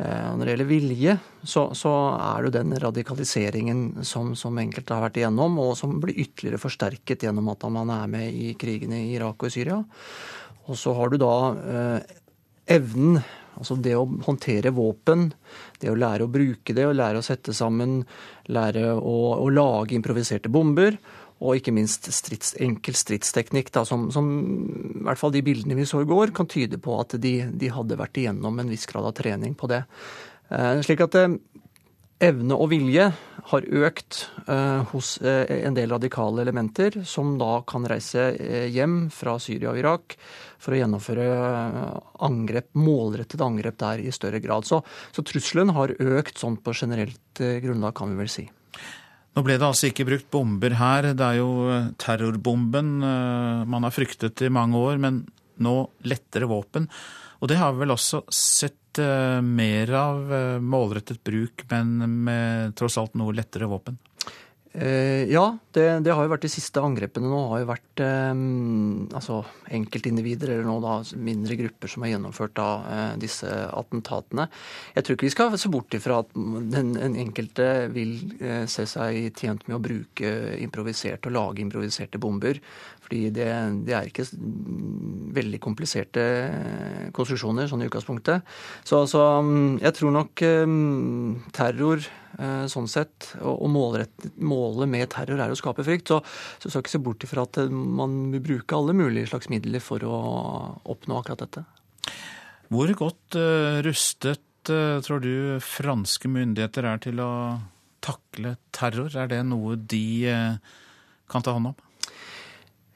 Eh, når det gjelder vilje, så, så er det den radikaliseringen som, som, enkelte har vært igjennom, og som blir ytterligere forsterket gjennom at man er med i krigene i Irak og i Syria. Og så har du da eh, evnen, altså det å håndtere våpen, det å lære å bruke det, å lære å sette sammen, lære å, å lage improviserte bomber og ikke minst strids, enkel stridsteknikk, da, som, som, i hvert fall de bildene vi så i går, kan tyde på at de, de hadde vært igjennom en viss grad av trening på det. Eh, slik at eh, evne og vilje har økt eh, hos eh, en del radikale elementer, som da kan reise eh, hjem fra Syria og Irak for å gjennomføre eh, angrep, målrettede angrep der i større grad. Så, så trusselen har økt sånn på generelt grunnlag, kan vi vel si. Nå ble det altså ikke brukt bomber her. Det er jo eh, terrorbomben eh, man har fryktet i mange år, men nå lettere våpen. Og det har vi vel også sett eh, mer av målrettet bruk, men med tross alt noe lettere våpen? Eh, ja, det, det, har jo vært de siste angrepene nå. har jo vært eh, altså enkeltindivider, eller nå da mindre grupper, som har gjennomført da, eh, disse attentatene. Jeg tror ikke vi skal se bort ifra at den, den enkelte vil eh, se seg tjent med å bruke improviserte og lage improviserte bomber. Fordi det, det er ikke veldig kompliserte eh, konstruksjoner sånn i utgangspunktet. Så, så jeg tror nok eh, terror Eh, sånn sett. Og målet med terror er å skape frykt. Så, så skal ikke se bort ifra at man vil bruke alle mulige slags midler for å oppnå akkurat dette. Hvor godt rustet tror du franske myndigheter er til å takle terror? Er det noe de kan ta hånd om?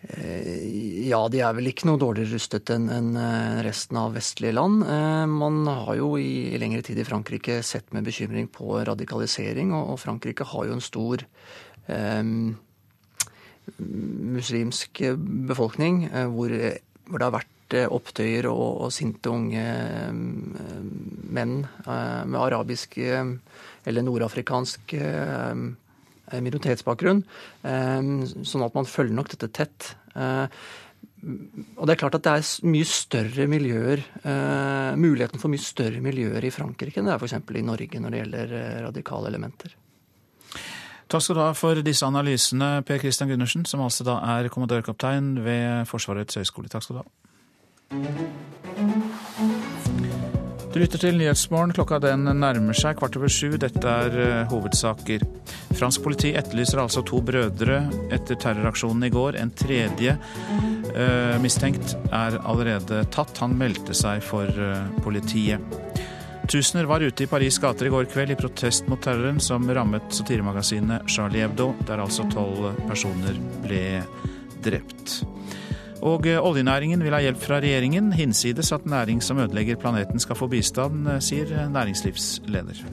Eh, ja, de er vel ikke noe dårligere rustet enn eh, resten av vestlige land. Eh, man har jo i lengre tid i Frankrike sett med bekymring på radikalisering, og Frankrike har jo en stor eh, muslimsk befolkning hvor, hvor, det har vært opptøyer og, og sinte unge menn med arabisk eller nordafrikansk minoritetsbakgrunn. Eh, sånn at man følger nok dette tett. Eh, og det er klart at det er mye større miljøer, muligheten for mye større miljøer i Frankrike enn det er f.eks. i Norge når det gjelder radikale elementer. Takk skal du ha for disse analysene, Per Christian Gundersen, som altså da er kommandørkaptein ved Forsvarets høgskole. Takk skal du ha. Du lytter til Nyhetsmorgen. Klokka den nærmer seg kvart over sju. Dette er uh, hovedsaker. Fransk politi etterlyser altså to brødre etter terroraksjonen i går. En tredje uh, mistenkt er allerede tatt. Han meldte seg for uh, politiet. Tusener var ute i Paris' gater i går kveld i protest mot terroren som rammet satiremagasinet Charlie Hebdo, der altså tolv personer ble drept. Og eh, oljenæringen vil ha hjelp fra regjeringen, hinsides at næring som ødelegger planeten skal få bistand, eh, sier næringslivsleder.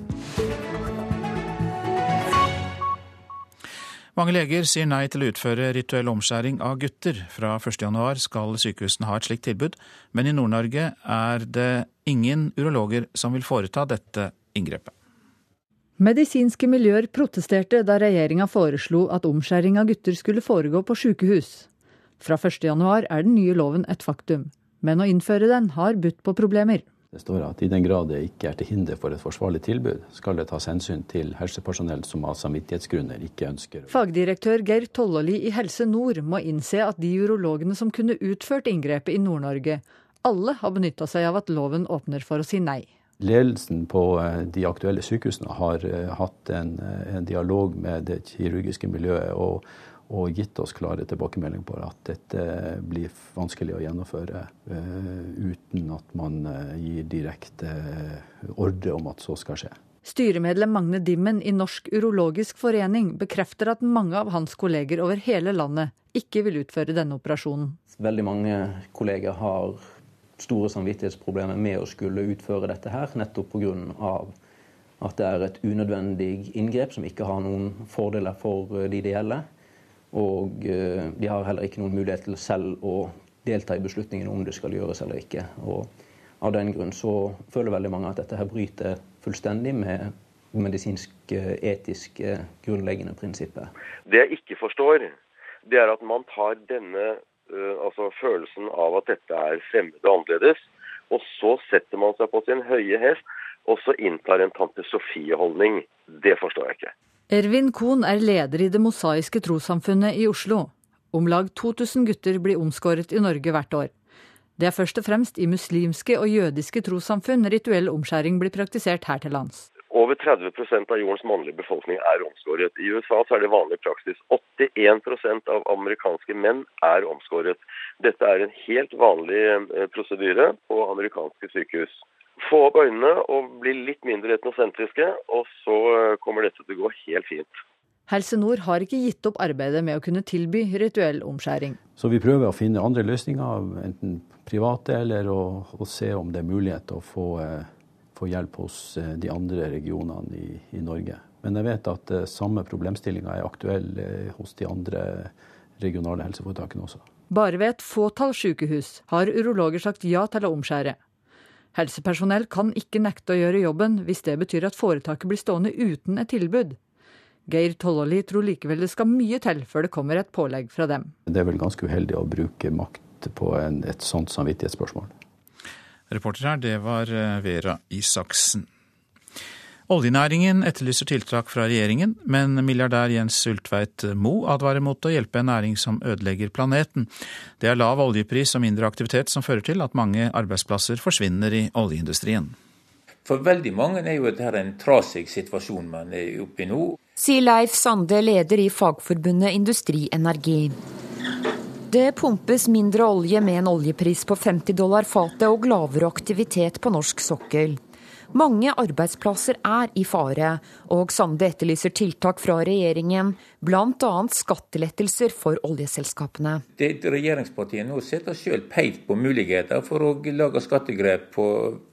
Mange leger sier nei til å utføre rituell omskjæring av gutter. Fra 1.1 skal sykehusene ha et slikt tilbud, men i Nord-Norge er det ingen urologer som vil foreta dette inngrepet. Medisinske miljøer protesterte da regjeringa foreslo at omskjæring av gutter skulle foregå på sykehus. Fra 1.1 er den nye loven et faktum, men å innføre den har budt på problemer. Det står at i den grad det ikke er til hinder for et forsvarlig tilbud, skal det tas hensyn til helsepersonell som av samvittighetsgrunner ikke ønsker Fagdirektør Geir Tollåli i Helse Nord må innse at de urologene som kunne utført inngrepet i Nord-Norge, alle har benytta seg av at loven åpner for å si nei. Ledelsen på eh, de aktuelle sykehusene har eh, hatt en, eh, en dialog med det kirurgiske miljøet. og og gitt oss klare tilbakemeldinger på at dette blir vanskelig å gjennomføre uh, uten at man uh, gir direkte uh, ordre om at så skal skje. Styremedlem Magne Dimmen i Norsk urologisk forening bekrefter at mange av hans kolleger over hele landet ikke vil utføre denne operasjonen. Veldig mange kolleger har store samvittighetsproblemer med å skulle utføre dette her, nettopp pga. at det er et unødvendig inngrep som ikke har noen fordeler for de det gjelder. Og eh, de har heller ikke noen mulighet til selv å delta i beslutningen om det skal gjøres eller ikke. Og av den grunn så føler veldig mange at dette her bryter fullstendig med medisinske, etiske, grunnleggende prinsipper. Det jeg ikke forstår, det er at man tar denne altså følelsen av at dette er fremmed og annerledes, og så setter man seg på sin høye hest og så inntar en tante Sofie-holdning. Det forstår jeg ikke. Ervin Kohn er leder i Det mosaiske trossamfunnet i Oslo. Om lag 2000 gutter blir omskåret i Norge hvert år. Det er først og fremst i muslimske og jødiske trossamfunn rituell omskjæring blir praktisert her til lands. Over 30% av jordens mannlige befolkning er omskåret. I USA er det vanlig praksis. 81% av amerikanske menn er omskåret. Dette er en helt vanlig eh, prosedyre på amerikanske sykehus få opp øynene og bli litt mindre etnosentriske, og så eh, kommer dette til å gå helt fint. Helse Nord har ikke gitt opp arbeidet med å kunne tilby rituell omskjæring. Så vi prøver å finne andre løsninger, enten private eller å, å se om det er mulighet til å få, eh, få, hjelp hos eh, de andre regionene i, i Norge. Men jeg vet at eh, samme problemstillinga er aktuell eh, hos de andre regionale helseforetakene også. Bare ved et fåtall sykehus har urologer sagt ja til å omskjære. Helsepersonell kan ikke nekte å gjøre jobben hvis det betyr at foretaket blir stående uten et tilbud. Geir Tollåli tror likevel det skal mye til før det kommer et pålegg fra dem. Det er vel ganske uheldig å bruke makt på en, et sånt samvittighetsspørsmål. Reporter her, det var eh, Vera Isaksen. Oljenæringen etterlyser tiltak fra regjeringen, men milliardær Jens Ultveit Mo advarer mot å hjelpe en næring som ødelegger planeten. Det er lav oljepris og mindre aktivitet som fører til at mange arbeidsplasser forsvinner i oljeindustrien. For veldig mange er jo dette en trasig situasjon man er oppe i nå. Sier Leif Sande, leder i fagforbundet Industri Energi. Det pumpes mindre olje med en oljepris på 50 dollar fatet og lavere aktivitet på norsk sokkel. Mange arbeidsplasser er i fare, og Sande etterlyser tiltak fra regjeringen, bl.a. skattelettelser for oljeselskapene. Det Regjeringspartiene nå setter selv pekt på muligheter for å lage skattegrep på,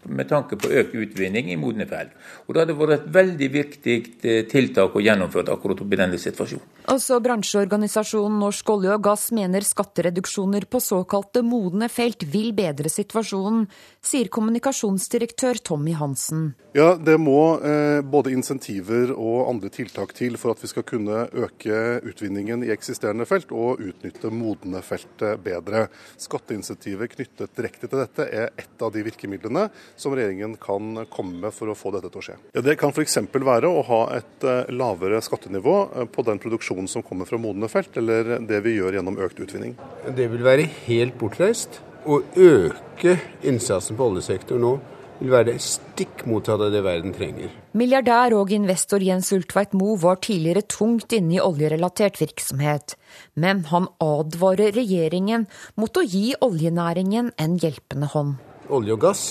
med tanke på økt utvinning i modne felt. Og Det hadde vært et veldig viktig eh, tiltak å gjennomføre akkurat i denne situasjonen. Også bransjeorganisasjonen Norsk olje og gass mener skattereduksjoner på såkalte modne felt vil bedre situasjonen, sier kommunikasjonsdirektør Tommy Hansen. Hansen. Ja, Det må eh, både insentiver og andre tiltak til for at vi skal kunne øke utvinningen i eksisterende felt og utnytte modne felt bedre. Skatteinsentiver knyttet direkte til dette er ett av de virkemidlene som regjeringen kan komme med for å få dette til å skje. Ja, det kan f.eks. være å ha et eh, lavere skattenivå eh, på den produksjonen som kommer fra modne felt, eller det vi gjør gjennom økt utvinning. Det vil være helt bortreist å øke innsatsen på oljesektoren nå vil være stikk motsatt av det verden trenger. Milliardær og investor Jens Ultveit Moe var tidligere tungt inne i oljerelatert virksomhet, men han advarer regjeringen mot å gi oljenæringen en hjelpende hånd. Olje og gass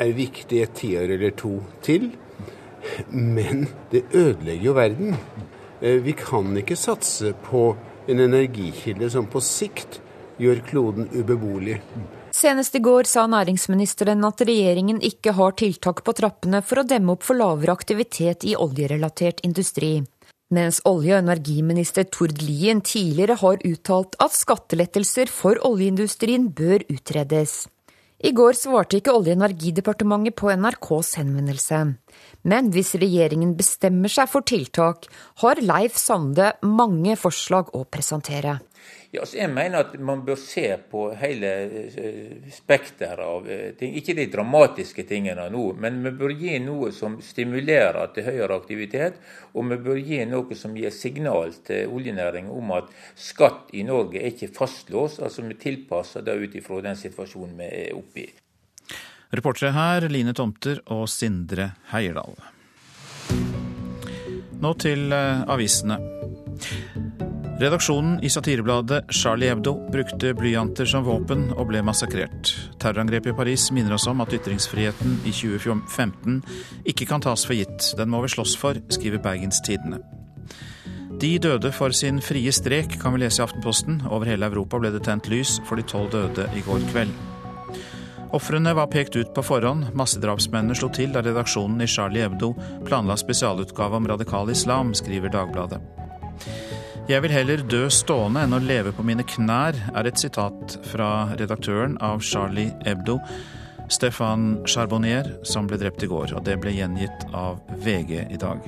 er viktig et tiår eller to til, men det ødelegger jo verden. Eh, vi kan ikke satse på en energikilde som på sikt gjør kloden ubeboelig. Senest i går sa næringsministeren at regjeringen ikke har tiltak på trappene for å demme opp for lavere aktivitet i oljerelatert industri. Mens olje- og energiminister Tord Lien tidligere har uttalt at skattelettelser for oljeindustrien bør utredes. I går svarte ikke Olje- og energidepartementet på NRKs henvendelse. Men hvis regjeringen bestemmer seg for tiltak, har Leif Sande mange forslag å presentere. Ja, altså jeg mener at man bør se på hele eh, spekteret av eh, ting. Ikke de dramatiske tingene nå, men vi bør gi noe som stimulerer til høyere aktivitet. Og vi bør gi noe som gir signal til oljenæringen om at skatt i Norge er ikke fastlåst. Altså vi tilpasser det ut ifra den situasjonen vi er oppe i. Reportere her Line Tomter og Sindre Heierdal. Nå til eh, avisene. Redaksjonen i satirebladet Charlie Hebdo brukte blyanter som våpen og ble massakrert. Terrorangrepet i Paris minner oss om at ytringsfriheten i 2015 ikke kan tas for gitt. Den må vi slåss for, skriver Bergens Tidende. De døde for sin frie strek, kan vi lese i Aftenposten. Over hele Europa ble det tent lys for de tolv døde i går kveld. Ofrene var pekt ut på forhånd. Massedrapsmennene slo til da redaksjonen i Charlie Hebdo planla spesialutgave om radikal islam, skriver Dagbladet. Jeg vil heller dø stående enn å leve på mine knær, er et sitat fra redaktøren av Charlie Hebdo, Stefan Charbonnier, som ble drept i går. Og det ble gjengitt av VG i dag.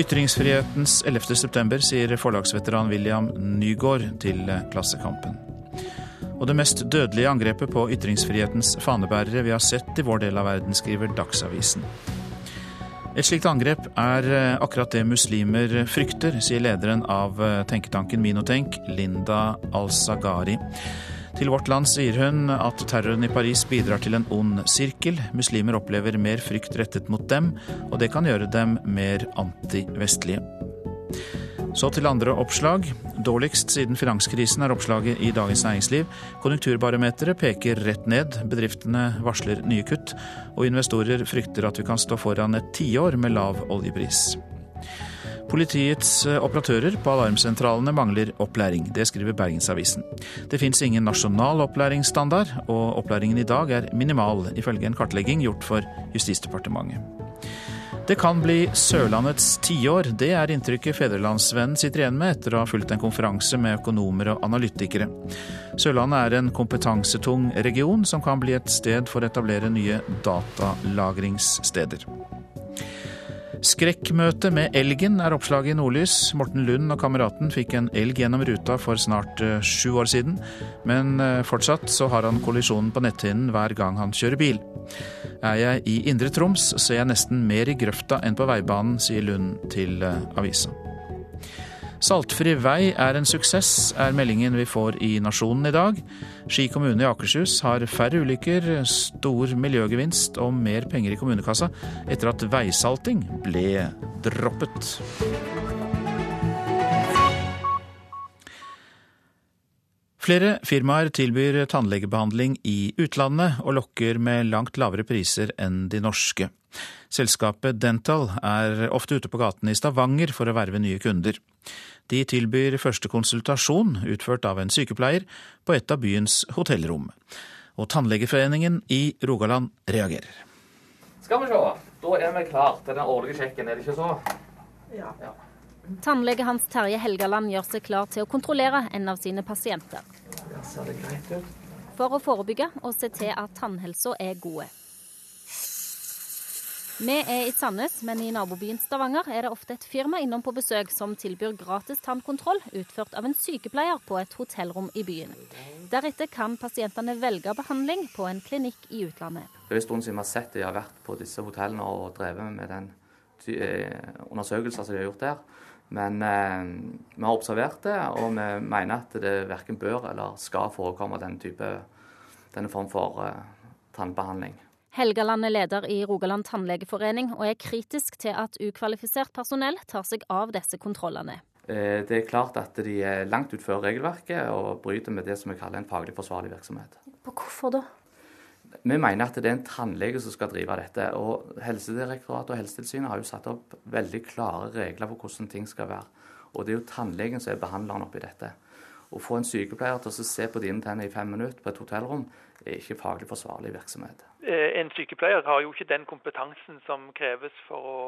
Ytringsfrihetens 11. september, sier forlagsveteran William Nygaard til Klassekampen. Og det mest dødelige angrepet på ytringsfrihetens fanebærere vi har sett i vår del av verden, skriver Dagsavisen. Et slikt angrep er eh, akkurat det muslimer frykter, sier lederen av eh, tenketanken Minotenk, Linda Al-Sagari. Til Vårt Land sier hun at terroren i Paris bidrar til en ond sirkel. Muslimer opplever mer frykt rettet mot dem, og det kan gjøre dem mer antivestlige. Så til andre oppslag. Dårligst siden finanskrisen er oppslaget i Dagens Næringsliv. Konjunkturbarometeret peker rett ned, bedriftene varsler nye kutt, og investorer frykter at vi kan stå foran et tiår med lav oljepris. Politiets eh, operatører på alarmsentralene mangler opplæring. Det skriver Bergensavisen. Det fins ingen nasjonal opplæringsstandard, og opplæringen i dag er minimal, ifølge en kartlegging gjort for Justisdepartementet. Det kan bli Sørlandets tiår. Det er inntrykket Fedrelandsvennen sitter igjen med etter å ha fulgt en konferanse med økonomer og analytikere. Sørlandet er en kompetansetung region som kan bli et sted for å etablere nye datalagringssteder. Skrekkmøte med elgen er oppslaget i Nordlys. Morten Lund og kameraten fikk en elg gjennom ruta for snart eh, sju år siden, men eh, fortsatt så har han kollisjonen på netthinnen hver gang han kjører bil. Er jeg i Indre Troms, ser jeg nesten mer i grøfta enn på veibanen, sier Lund til eh, avisa. Saltfri vei er en suksess, er meldingen vi får i Nasjonen i dag. Ski kommune i Akershus har færre ulykker, stor miljøgevinst og mer penger i kommunekassa etter at veisalting ble droppet. Flere firmaer tilbyr tannlegebehandling i utlandet og lokker med langt lavere priser enn de norske. Selskapet Dental er ofte ute på gatene i Stavanger for å verve nye kunder. De tilbyr første konsultasjon, utført av en sykepleier, på et av byens hotellrom. Og Tannlegeforeningen i Rogaland reagerer. Skal vi se, da er vi klar til den årlige sjekken, er det ikke så? Ja. ja. Tannlege Hans Terje Helgaland gjør seg klar til å kontrollere en av sine pasienter. For å forebygge og se til at tannhelsa er gode. Vi er i Sandnes, men i nabobyen Stavanger er det ofte et firma innom på besøk som tilbyr gratis tannkontroll utført av en sykepleier på et hotellrom i byen. Deretter kan pasientene velge behandling på en klinikk i utlandet. Det er en stund siden vi har sett de har vært på disse hotellene og drevet med den eh, undersøkelsen som de har gjort der. Men eh, vi har observert det, og vi mener at det verken bør eller skal forekomme denne, type, denne form for eh, tannbehandling. Helgaland er leder i Rogaland tannlegeforening og er kritisk til at ukvalifisert personell tar seg av disse kontrollene. Eh, det er klart at de er langt utenfor regelverket og bryter med det som vi kaller en faglig forsvarlig virksomhet. Hvorfor da? Vi mener at det er en tannlege som skal drive dette. og Helsedirektoratet og Helsetilsynet har jo satt opp veldig klare regler for hvordan ting skal være. Og det er jo tannlegen som er behandleren oppi dette. Å få en sykepleier til å se på dine tenner i fem minutter på et hotellrom, er ikke faglig forsvarlig virksomhet. Eh, en sykepleier har jo ikke den kompetansen som kreves for å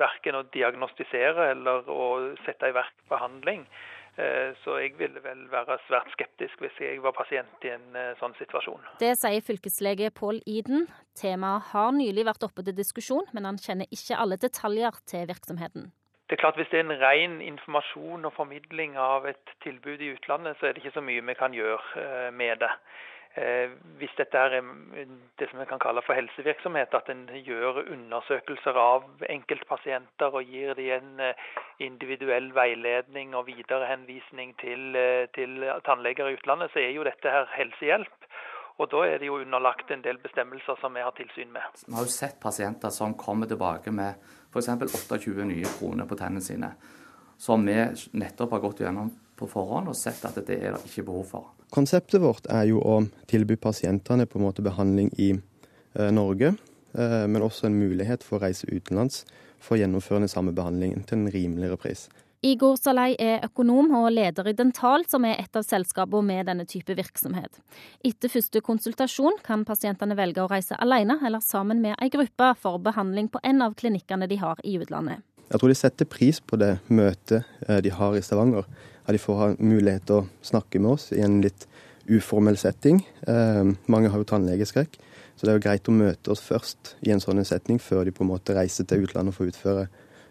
verken å diagnostisere eller å sette i verk behandling. Eh, så jeg ville vel være svært skeptisk hvis jeg var pasient i en eh, sånn situasjon. Det sier fylkeslege Pål Iden. Temaet har nylig vært oppe til diskusjon, men han kjenner ikke alle detaljer til virksomheten. Det er klart Hvis det er en ren informasjon og formidling av et tilbud i utlandet, så er det ikke så mye vi kan gjøre eh, med det. Eh, hvis dette er det som vi kan kalle for helsevirksomhet, at en gjør undersøkelser av enkeltpasienter og gir dem en eh, individuell veiledning og viderehenvisning til, eh, til tannleger i utlandet, så er jo dette her helsehjelp. Og Da er det jo underlagt en del bestemmelser som vi har tilsyn med. Vi har jo sett pasienter som kommer tilbake med f.eks. 28 nye kroner på tennene sine, som vi nettopp har gått gjennom på forhånd og sett at det er det ikke behov for. Konseptet vårt er jo å tilby pasientene på en måte behandling i eh, Norge, eh, men også en mulighet for å reise utenlands for å gjennomføre den samme behandlingen til en rimeligere pris. Igor Salei er økonom og leder i Dental, som er et av selskapene med denne type virksomhet. Etter første konsultasjon kan pasientene velge å reise alene eller sammen med ei gruppe for behandling på en av klinikkene de har i utlandet. Jeg tror de setter pris på det møtet eh, de har i Stavanger at de får ha mulighet til å snakke med oss i en litt uformell setting. Eh, mange har jo tannlegeskrekk, så det er jo greit å møte oss først i en sånn setning, før de på en måte reiser til utlandet for å utføre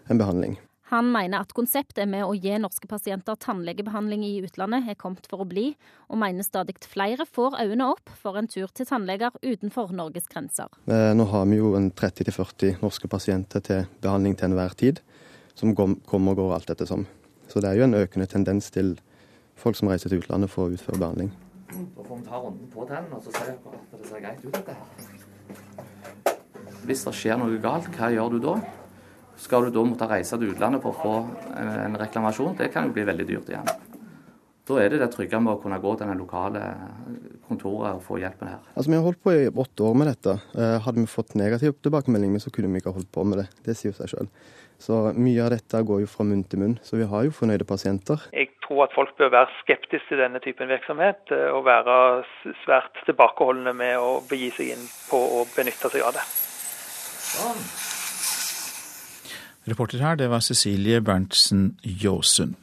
en behandling. Han mener at konseptet med å gi norske pasienter tannlegebehandling i utlandet er kommet for å bli, og mener stadig flere får øynene opp for en tur til tannleger utenfor Norges grenser. Eh, nå har vi jo 30-40 norske pasienter til behandling til enhver tid, som kommer og går alt etter som. Så det er jo en økende tendens til folk som reiser til utlandet for å utføre behandling. Da får vi ta runden på den og så se at det ser greit ut, dette her. Hvis det skjer noe galt, hva gjør du da? Skal du da måtte reise til utlandet for å få en reklamasjon? Det kan jo bli veldig dyrt igjen. Da er det det trygge med å kunne gå til den lokale kontoret og få hjelpen her. Altså, Vi har holdt på i åtte år med dette. Eh, hadde vi fått negativ tilbakemelding, så kunne vi ikke holdt på med det. Det sier seg sjøl. Så mye av dette går jo fra munn til munn, så vi har jo fornøyde pasienter. Jeg tror at folk bør være skeptiske til denne typen virksomhet, eh, og være svært tilbakeholdne med å begi seg inn på å benytte seg av det. Sånn. Reporter her, det var Cecilie Berntsen Jåsund.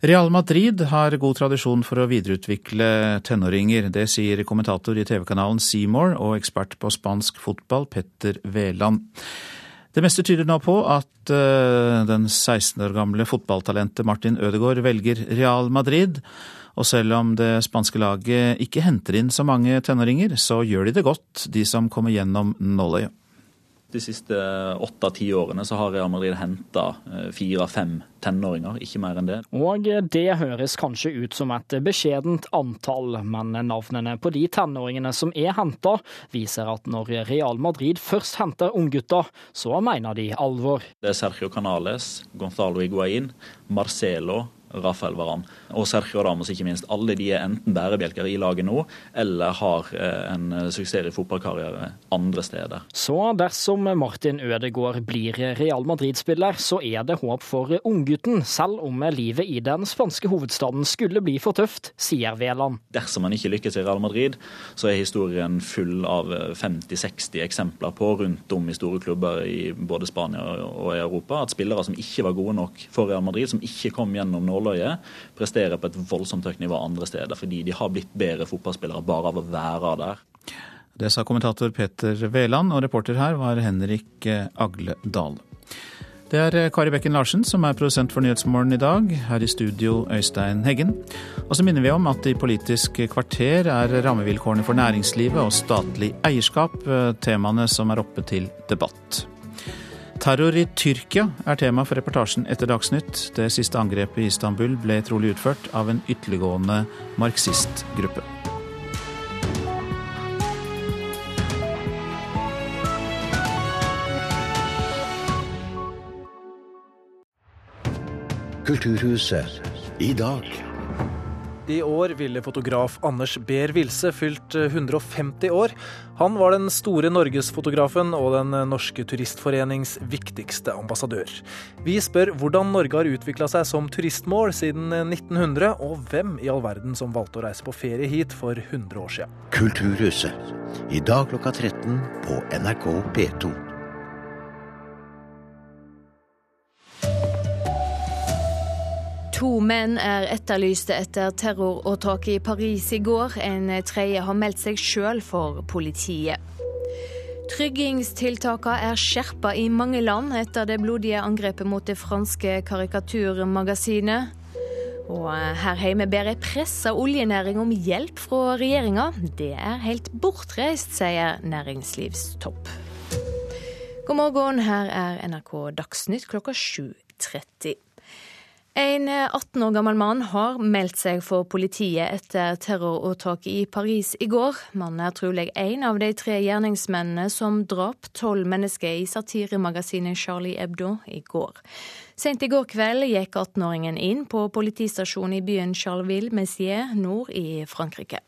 Real Madrid har god tradisjon for å videreutvikle tenåringer. Det sier kommentator i TV-kanalen Seymour og ekspert på spansk fotball Petter Veland. Det meste tyder nå på at uh, den 16 år gamle fotballtalentet Martin Ødegaard velger Real Madrid. Og selv om det spanske laget ikke henter inn så mange tenåringer, så gjør de det godt, de som kommer gjennom nåløyet. De siste åtte-ti årene så har Real Madrid henta eh, fire av fem tenåringer, ikke mer enn det. Og det høres kanskje ut som et beskjedent antall, men navnene på de tenåringene som er henta, viser at når Real Madrid først henter unggutter, så mener de alvor. Det er Sergio Canales, Gonzalo Higuain, Marcelo, Rafael Varan og Sergio Ramos, ikke minst. Alle de er enten bærebjelker i laget nå, eller har en en suksessrik fotballkarriere andre steder. Så dersom Martin Ødegaard blir Real Madrid-spiller, så er det håp for unggutten, selv om livet i den spanske hovedstaden skulle bli for tøft, sier Veland. Dersom han ikke lykkes i Real Madrid, så er historien full av 50-60 eksempler på rundt om i store klubber i både Spania og i Europa, at spillere som ikke var gode nok for Real Madrid, som ikke kom gjennom Norge, nåløyet, presterer på et voldsomt høyt nivå andre steder. Fordi de har blitt bedre fotballspillere bare av å være der. Det sa kommentator Peter Veland, og reporter her var Henrik Agle Dahl. Det er Kari Bekken Larsen som er produsent for Nyhetsmorgen i dag. Her i studio Øystein Heggen. Og så minner vi om at i Politisk kvarter er rammevilkårene for næringslivet og statlig eierskap eh, temaene som er oppe til debatt. Terror i Tyrkia er tema for reportasjen etter Dagsnytt. Det siste angrepet i Istanbul ble trolig utført av en ytterliggående marxistgruppe. Kulturhuset i dag. I år ville fotograf Anders Behr Wilse fylt 150 eh, år. Han var den store norgesfotografen og Den norske turistforenings viktigste ambassadør. Vi spør hvordan Norge har utvikla seg som turistmål siden 1900, og hvem i all verden som valgte å reise på ferie hit for 100 år siden. Kulturhuset, i dag klokka 13 på NRK P2. To menn er etterlyste etter terroråtaket i Paris i går. En tredje har meldt seg sjøl for politiet. Tryggingstiltakene er skjerpa i mange land etter det blodige angrepet mot det franske karikaturmagasinet. Og her hjemme ber ei pressa oljenæring om hjelp fra regjeringa. Det er helt bortreist, sier næringslivstopp. God morgen, her er NRK Dagsnytt klokka 7.30. En 18 år gammel mann har meldt seg for politiet etter terroråtaket i Paris i går. Mannen er trolig en av de tre gjerningsmennene som drap tolv mennesker i satiremagasinet Charlie Hebdo i går. Sent i går kveld gikk 18-åringen inn på politistasjonen i byen Charleville-Messier nord i Frankrike.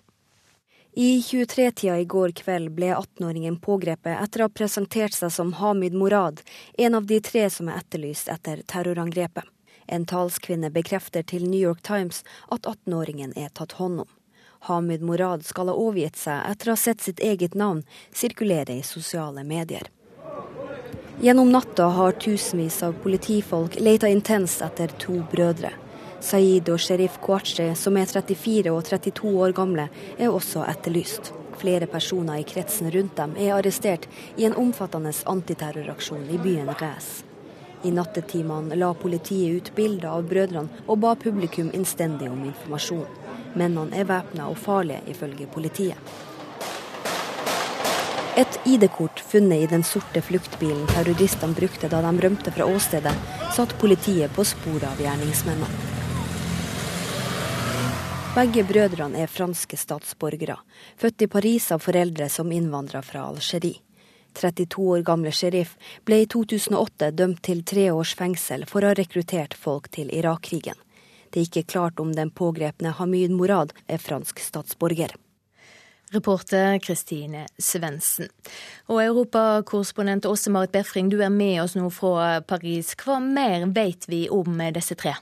I 23-tida i går kveld ble 18-åringen pågrepet etter å ha presentert seg som Hamid Morad, en av de tre som er etterlyst etter terrorangrepet. En talskvinne bekrefter til New York Times at 18-åringen er tatt hånd om. Hamid Morad skal ha overgitt seg etter å ha sett sitt eget navn sirkulere i sosiale medier. Gjennom natta har tusenvis av politifolk leita intenst etter to brødre. Saeed og sheriff Kouachi, som er 34 og 32 år gamle, er også etterlyst. Flere personer i kretsen rundt dem er arrestert i en omfattende antiterroraksjon i byen Res. I nattetimene la politiet ut bilder av brødrene og ba publikum innstendig om informasjon. Mennene er væpna og farlige, ifølge politiet. Et ID-kort funnet i den sorte fluktbilen terroristene brukte da de rømte fra åstedet, satt politiet på sporet av gjerningsmennene. Begge brødrene er franske statsborgere, født i Paris av foreldre som innvandra fra Algerie. 32 år gamle sheriff, ble i 2008 dømt til tre års fengsel for å ha rekruttert folk til Irak-krigen. Det er ikke klart om den pågrepne Hamid Morad er fransk statsborger. Reporter Kristine Svendsen. Og europakorrespondent Åse Marit Befring, du er med oss nå fra Paris. Hva mer vet vi om disse tre?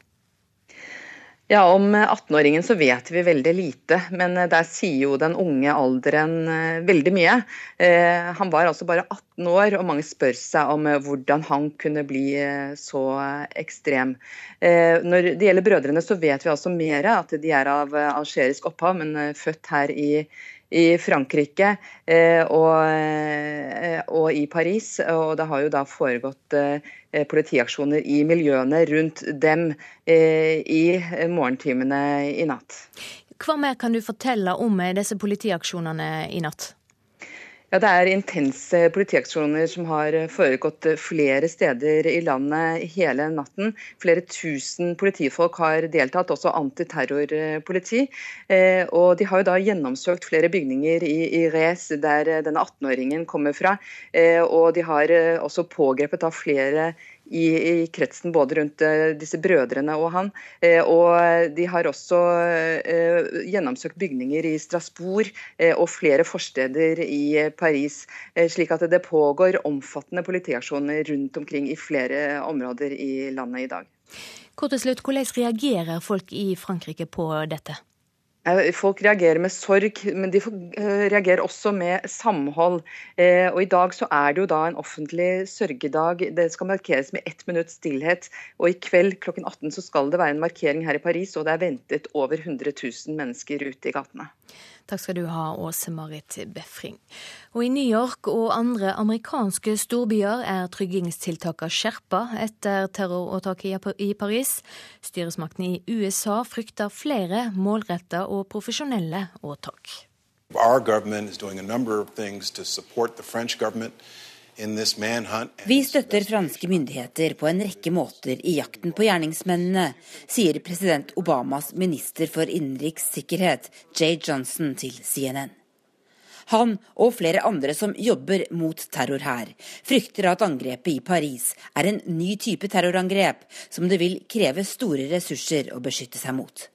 Ja, Om 18-åringen så vet vi veldig lite, men eh, der sier jo den unge alderen eh, veldig mye. Eh, han var altså bare 18 år, og mange spør seg om hvordan han kunne bli så ekstrem. Når det gjelder brødrene, så vet vi altså mer at de er av algerisk opphav, men født her i i Frankrike eh, og, eh, og, i Paris. Og det har jo da foregått eh, politiaksjoner i miljøene rundt dem i morgentimene i natt. Hva mer kan du fortelle om disse politiaksjonene i natt? Ja, Det er intense politiaksjoner som har foregått flere steder i landet hele natten. Flere tusen politifolk har deltatt, også antiterrorpoliti. Eh, og de har jo da gjennomsøkt flere bygninger i, i der denne 18-åringen kommer fra. Eh, og de har eh, også pågrepet da flere i, i, kretsen både rundt uh, disse brødrene og han. Uh, og de har også uh, gjennomsøkt bygninger i Strasbourg og flere forsteder i Paris. slik at det pågår omfattende politiaksjoner rundt omkring i flere områder i landet i dag. Kort til slutt, Hvordan reagerer folk i Frankrike på dette? Eh, folk reagerer med sorg, men de eh, reagerer også med samhold. Eh, og I dag så er det jo da en offentlig sørgedag. Det skal markeres med ett minutts stillhet. Og i kveld klokken 18 så skal det være en markering her i Paris, og det er ventet over 100 000 mennesker ute i gatene. Takk skal du ha, Åse Marit Befring. Og I New York og andre amerikanske storbyer er tryggingstiltakene skjerpa etter terroråtaket i Paris. Styresmaktene i USA frykter flere målretta og profesjonelle åtak. Vi støtter franske myndigheter på en rekke måter i jakten på gjerningsmennene, sier president Obamas minister for innenriks sikkerhet, Jay Johnson, til CNN. Han og flere andre som jobber mot terror her, frykter at angrepet i Paris er en ny type terrorangrep som det vil kreve store ressurser å beskytte seg mot.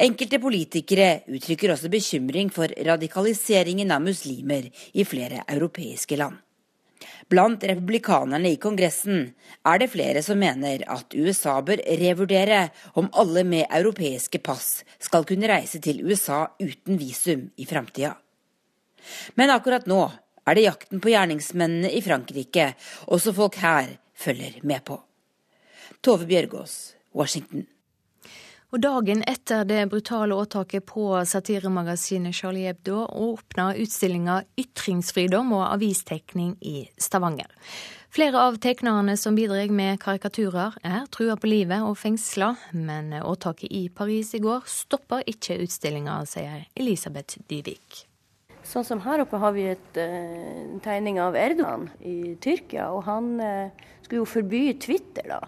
Enkelte politikere uttrykker også bekymring for radikaliseringen av muslimer i flere europeiske land. Blant republikanerne i Kongressen er det flere som mener at USA bør revurdere om alle med europeiske pass skal kunne reise til USA uten visum i framtida. Men akkurat nå er det jakten på gjerningsmennene i Frankrike også folk her følger med på. Tove Bjørgaas, Washington. Og Dagen etter det brutale åtaket på satiremagasinet Charlie Hebdo åpna utstillinga 'Ytringsfridom og avistekning' i Stavanger. Flere av tegnerne som bidrar med karikaturer, er trua på livet og fengsla, men åtaket i Paris i går stopper ikke utstillinga, sier Elisabeth Dyvik. Sånn som her oppe har vi et, uh, en tegning av Erdogan i Tyrkia, og han uh, skulle jo forby Twitter, da.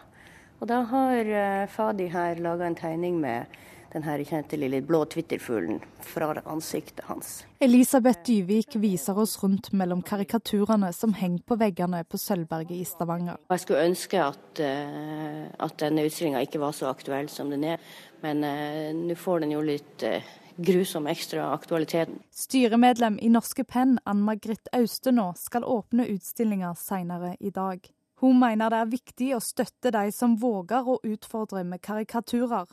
Og da har uh, Fadi her laga en tegning med den her kjente lille blå Twitter-fuglen fra ansiktet hans. Elisabeth Dyvik viser oss rundt mellom karikaturene som henger på veggene på Sølvberget i Stavanger. Jeg skulle ønske at, uh, at denne utstillinga ikke var så aktuell som den er, men uh, nå får den jo litt grusom ekstra aktualitet. Styremedlem i Norske Penn, Ann Margrit Austenå, skal åpne utstillinga seinere i dag. Hun mener det er viktig å støtte de som våger å utfordre med karikaturer,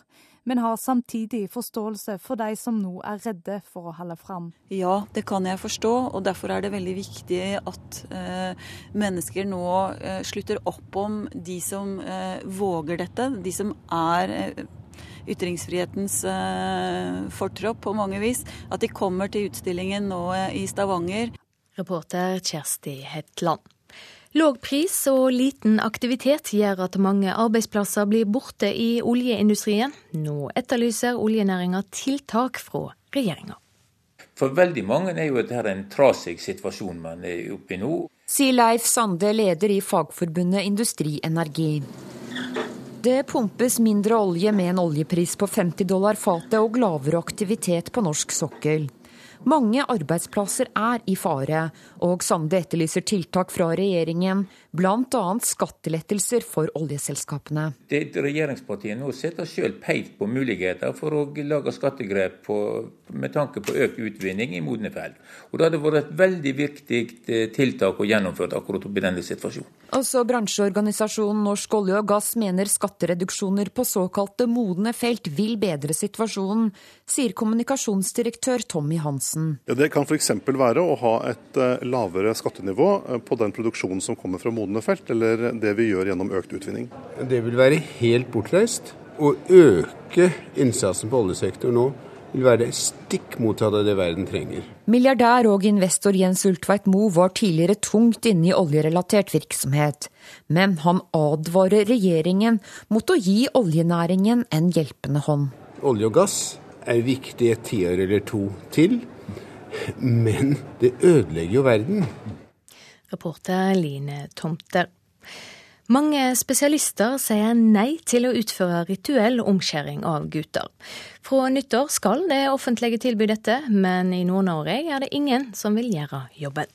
men har samtidig forståelse for de som nå er redde for å holde fram. Ja, det kan jeg forstå, og derfor er det veldig viktig at eh, mennesker nå eh, slutter opp om de som eh, våger dette, de som er eh, ytringsfrihetens eh, fortropp på mange vis. At de kommer til utstillingen nå eh, i Stavanger. Reporter Kjersti Hetland. Låg pris og liten aktivitet gjør at mange arbeidsplasser blir borte i oljeindustrien. Nå etterlyser oljenæringa tiltak fra regjeringa. For veldig mange er jo dette en trasig situasjon man er oppe i nå. Sier Leif Sande, leder i fagforbundet Industri Energi. Det pumpes mindre olje med en oljepris på 50 dollar fatet og lavere aktivitet på norsk sokkel. Mange arbeidsplasser er i fare, og Sande etterlyser tiltak fra regjeringen, bl.a. skattelettelser for oljeselskapene. Det Regjeringspartiene nå sitter selv pekt på muligheter for å lage skattegrep på, med tanke på økt utvinning i modne felt. Og Det hadde vært et veldig viktig eh, tiltak å gjennomføre akkurat i denne situasjonen. Også bransjeorganisasjonen Norsk olje og gass mener skattereduksjoner på såkalte modne felt vil bedre situasjonen, sier kommunikasjonsdirektør Tommy Hansen. Ja, det kan f.eks. være å ha et eh, lavere skattenivå eh, på den produksjonen som kommer fra modne felt, eller det vi gjør gjennom økt utvinning? Det vil være helt bortreist. Å øke innsatsen på oljesektoren nå vil være stikk motsatt av det verden trenger. Milliardær og investor Jens Ulltveit Moe var tidligere tungt inne i oljerelatert virksomhet. Men han advarer regjeringen mot å gi oljenæringen en hjelpende hånd. Olje og gass er viktig et tiår eller to til, men det ødelegger jo verden. Reporter Line Tomter. Mange spesialister sier nei til å utføre rituell omskjæring av gutter. Fra nyttår skal det offentlige tilby dette, men i Nord-Norge er det ingen som vil gjøre jobben.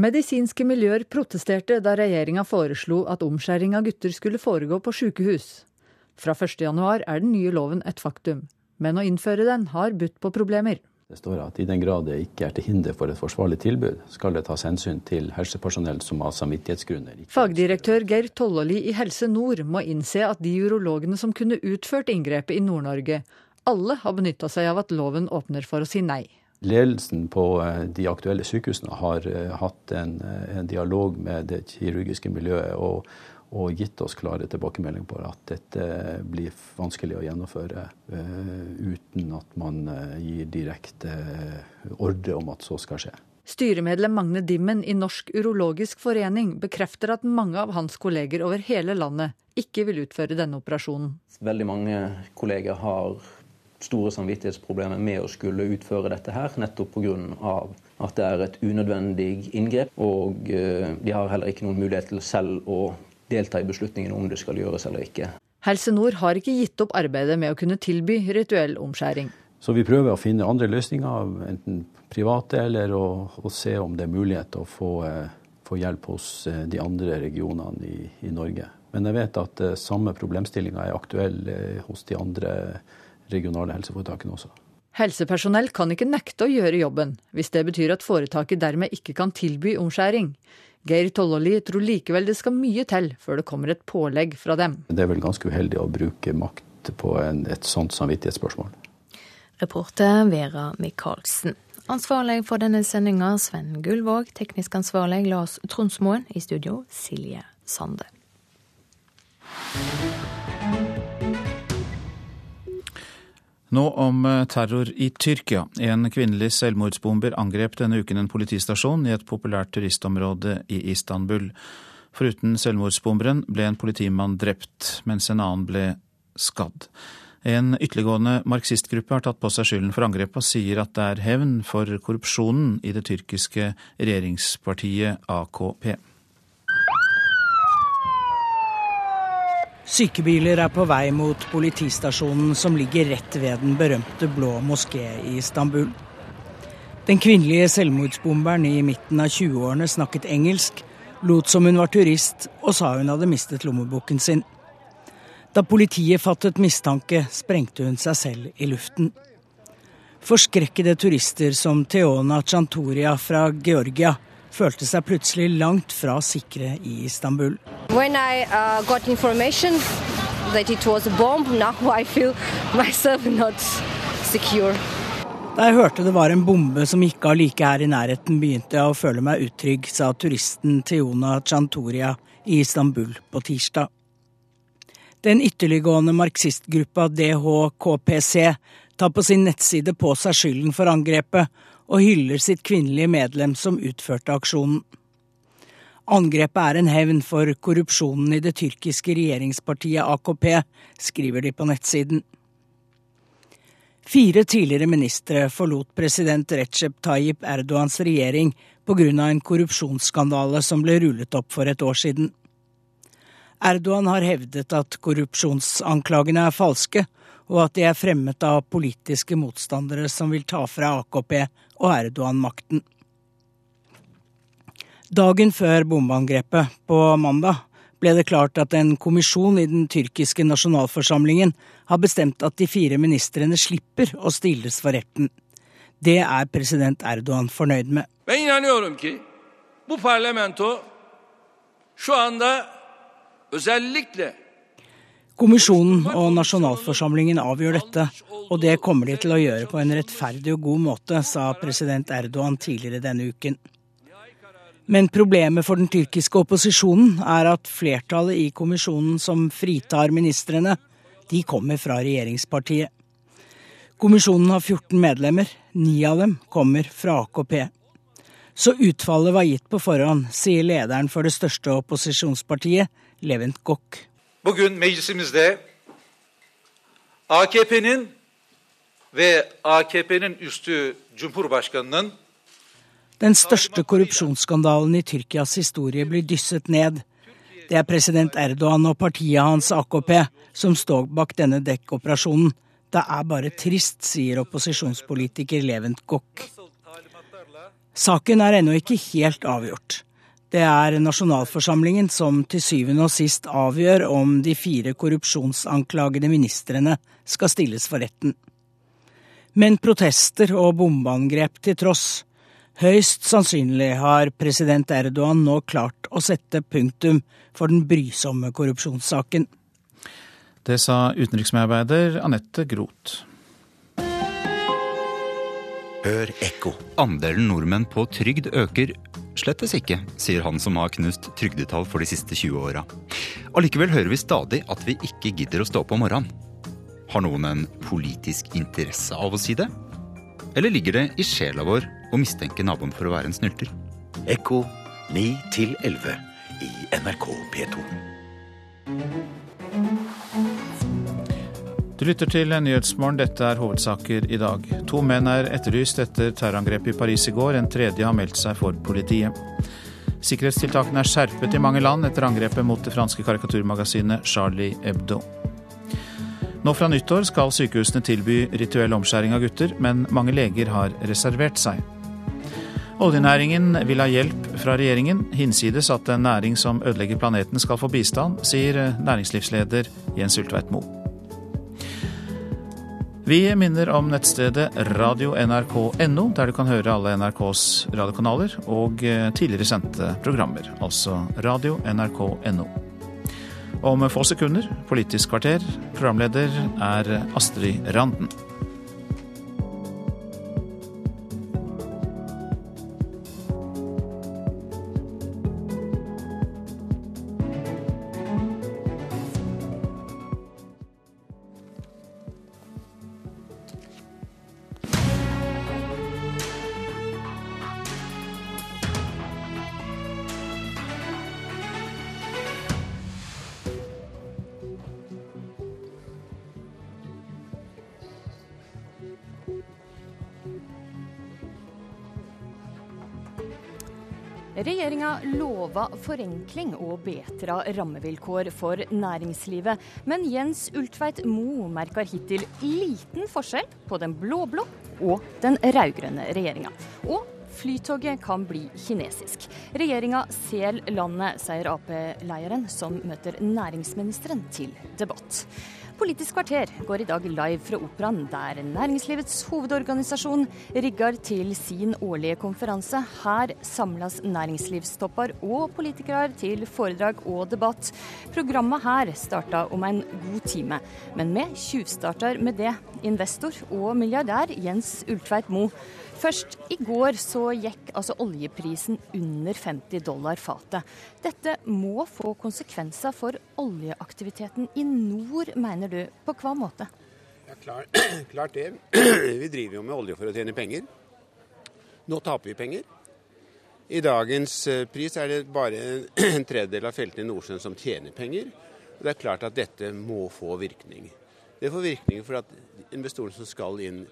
Medisinske miljøer protesterte da regjeringa foreslo at omskjæring av gutter skulle foregå på sykehus. Fra 1.1 er den nye loven et faktum, men å innføre den har budt på problemer. Det står at i den grad det ikke er til hinder for et forsvarlig tilbud, skal det tas hensyn til helsepersonell som av samvittighetsgrunner Fagdirektør Geir Tollåli i Helse Nord må innse at de urologene som kunne utført inngrepet i Nord-Norge, alle har benytta seg av at loven åpner for å si nei. Ledelsen på eh, de aktuelle sykehusene har eh, hatt en, eh, en dialog med det kirurgiske miljøet. og og gitt oss klare tilbakemeldinger på at dette blir vanskelig å gjennomføre uh, uten at man uh, gir direkte uh, ordre om at så skal skje. Styremedlem Magne Dimmen i Norsk urologisk forening bekrefter at mange av hans kolleger over hele landet ikke vil utføre denne operasjonen. Veldig mange kolleger har store samvittighetsproblemer med å skulle utføre dette her, nettopp pga. at det er et unødvendig inngrep. Og de har heller ikke noen mulighet til selv å delta i beslutningen om det skal gjøres eller ikke. Helse Nord har ikke gitt opp arbeidet med å kunne tilby rituell omskjæring. Så vi prøver å finne andre løsninger, enten private eller å, å se om det er mulighet til å få, eh, få hjelp hos eh, de andre regionene i, i, Norge. Men jeg vet at eh, samme problemstillinga er aktuell hos de andre regionale helseforetakene også. Helsepersonell kan ikke nekte å gjøre jobben, hvis det betyr at foretaket dermed ikke kan tilby omskjæring. Geir Tollåli tror likevel det skal mye til før det kommer et pålegg fra dem. Det er vel ganske uheldig å bruke makt på en, et sånt samvittighetsspørsmål. Reporter Vera Michaelsen. Ansvarlig for denne sendinga Sven Gullvåg, teknisk ansvarlig Lars Tronsmoen, i studio Silje Sande. Nå om eh, terror i Tyrkia. En kvinnelig selvmordsbomber angrep denne uken en politistasjon i et populært turistområde i Istanbul. Foruten selvmordsbomberen ble en politimann drept, mens en annen ble skadd. En ytterliggående marxistgruppe har tatt på seg skylden for angrepet og sier at det er hevn for korrupsjonen i det tyrkiske regjeringspartiet AKP. Sykebiler er på vei mot politistasjonen som ligger rett ved den berømte blå moské i Istanbul. Den kvinnelige selvmordsbomberen i midten av 20-årene snakket engelsk, lot som hun var turist og sa hun hadde mistet lommeboken sin. Da politiet fattet mistanke, sprengte hun seg selv i luften. Forskrekkede turister som Theona Chantoria fra Georgia følte seg plutselig langt fra sikre i Istanbul. When I uh, got information that it was a bomb, now (laughs) I feel myself not secure. Da jeg hørte det var en bombe som gikk av like her i nærheten, begynte jeg å føle meg utrygg, sa turisten Teona Chantoria i Istanbul på tirsdag. Den ytterliggående marxistgruppa DHKPC tar på sin nettside på seg skylden for angrepet, og hyller sitt kvinnelige medlem som utførte aksjonen. Angrepet er en hevn for korrupsjonen i det tyrkiske regjeringspartiet AKP, skriver de på nettsiden. Fire tidligere ministre forlot president Recep Tayyip Erdogans regjering pga. en korrupsjonsskandale som ble rullet opp for et år siden. Erdogan har hevdet at korrupsjonsanklagene er falske, og at de er fremmet av politiske motstandere som vil ta fra AKP og Erdogan makten. Dagen før bombeangrepet på mandag ble det klart at en kommisjon i den tyrkiske nasjonalforsamlingen har bestemt at de fire ministrene slipper å stilles for retten. Det er president Erdogan fornøyd med. Ben inanıyorum ki bu parlamento şu anda özellikle Kommisjonen og nasjonalforsamlingen avgjør dette, og det kommer de til å gjøre på en rettferdig og god måte, sa president Erdogan tidligere denne uken. Men problemet for den tyrkiske opposisjonen er at flertallet i kommisjonen som fritar ministrene, de kommer fra regjeringspartiet. Kommisjonen har 14 medlemmer, ni av dem kommer fra AKP. Så utfallet var gitt på forhånd, sier lederen for det største opposisjonspartiet, Levent Gokk. Bugün meclisimizde AKP'nin ve AKP'nin üstü Cumhurbaşkanı'nın Den største korrupsjonsskandalen i Tyrkias historie blir dysset ned. Det er president Erdogan og partiet hans AKP som står bak denne dekkoperasjonen. Det er bare trist, sier opposisjonspolitiker Levent Gokk. Saken er ennå ikke helt avgjort. Det er nasjonalforsamlingen som til syvende og sist avgjør om de fire korrupsjonsanklagede ministrene skal stilles for retten. Men protester og bombeangrep til tross, høyst sannsynlig har president Erdogan nå klart å sette punktum for den brysomme korrupsjonssaken. Det sa utenriksmedarbeider Anette Groth. Hør ekko. Andelen nordmenn på trygd øker Slettes ikke, sier han som har knust trygdetall for de siste 20 åra. Allikevel hører vi stadig at vi ikke gidder å stå opp om morgenen. Har noen en politisk interesse av å si det? Eller ligger det i sjela vår å mistenke naboen for å være en snylter? Ekko 9 11 i NRK P2. Du lytter til Nyhetsmorgen. Dette er hovedsaker i dag. To menn er etterlyst etter terrorangrepet i Paris i går. En tredje har meldt seg for politiet. Sikkerhetstiltakene er skjerpet i mange land etter angrepet mot det franske karikaturmagasinet Charlie Hebdo. Nå fra nyttår skal sykehusene tilby rituell omskjæring av gutter, men mange leger har reservert seg. Oljenæringen vil ha hjelp fra regjeringen, hinsides at en næring som ødelegger planeten skal få bistand, sier næringslivsleder Jens Ulltveit Moe. Vi minner om nettstedet radio.nrk.no, der du kan høre alle NRKs radiokanaler og eh, tidligere sendte programmer. Altså radio.nrk.no. Om få sekunder, Politisk kvarter. Programleder er Astrid Randen. Lova forenkling og betra rammevilkår for næringslivet. Men Jens Ultveit Mo merker hittil liten forskjell på den blå-blå og den rød-grønne regjeringa. Og Flytoget kan bli kinesisk. Regjeringa sel landet, sier Ap-lederen, som møter næringsministeren til debatt. Politisk kvarter går i dag live fra Operaen, der næringslivets hovedorganisasjon rigger til sin årlige konferanse. Her samles næringslivstopper og politikere til foredrag og debatt. Programmet her starta om en god time, men vi tjuvstarter med det. Investor og milliardær Jens Ultveit Moe Først i går så gikk altså oljeprisen under 50 dollar fatet. Dette må få konsekvenser for oljeaktiviteten i nord, mener du. På hva måte? Ja, klart, (clears throat) klart det. (clears throat) Vi driver jo med olje for å tjene penger. Nå taper vi penger. I dagens eh, pris er det bare (clears throat) en tredjedel av feltene i Nordsjøen som tjener penger. Og Det er klart at dette må få virkning. Det får virkning for at investorene som skal inn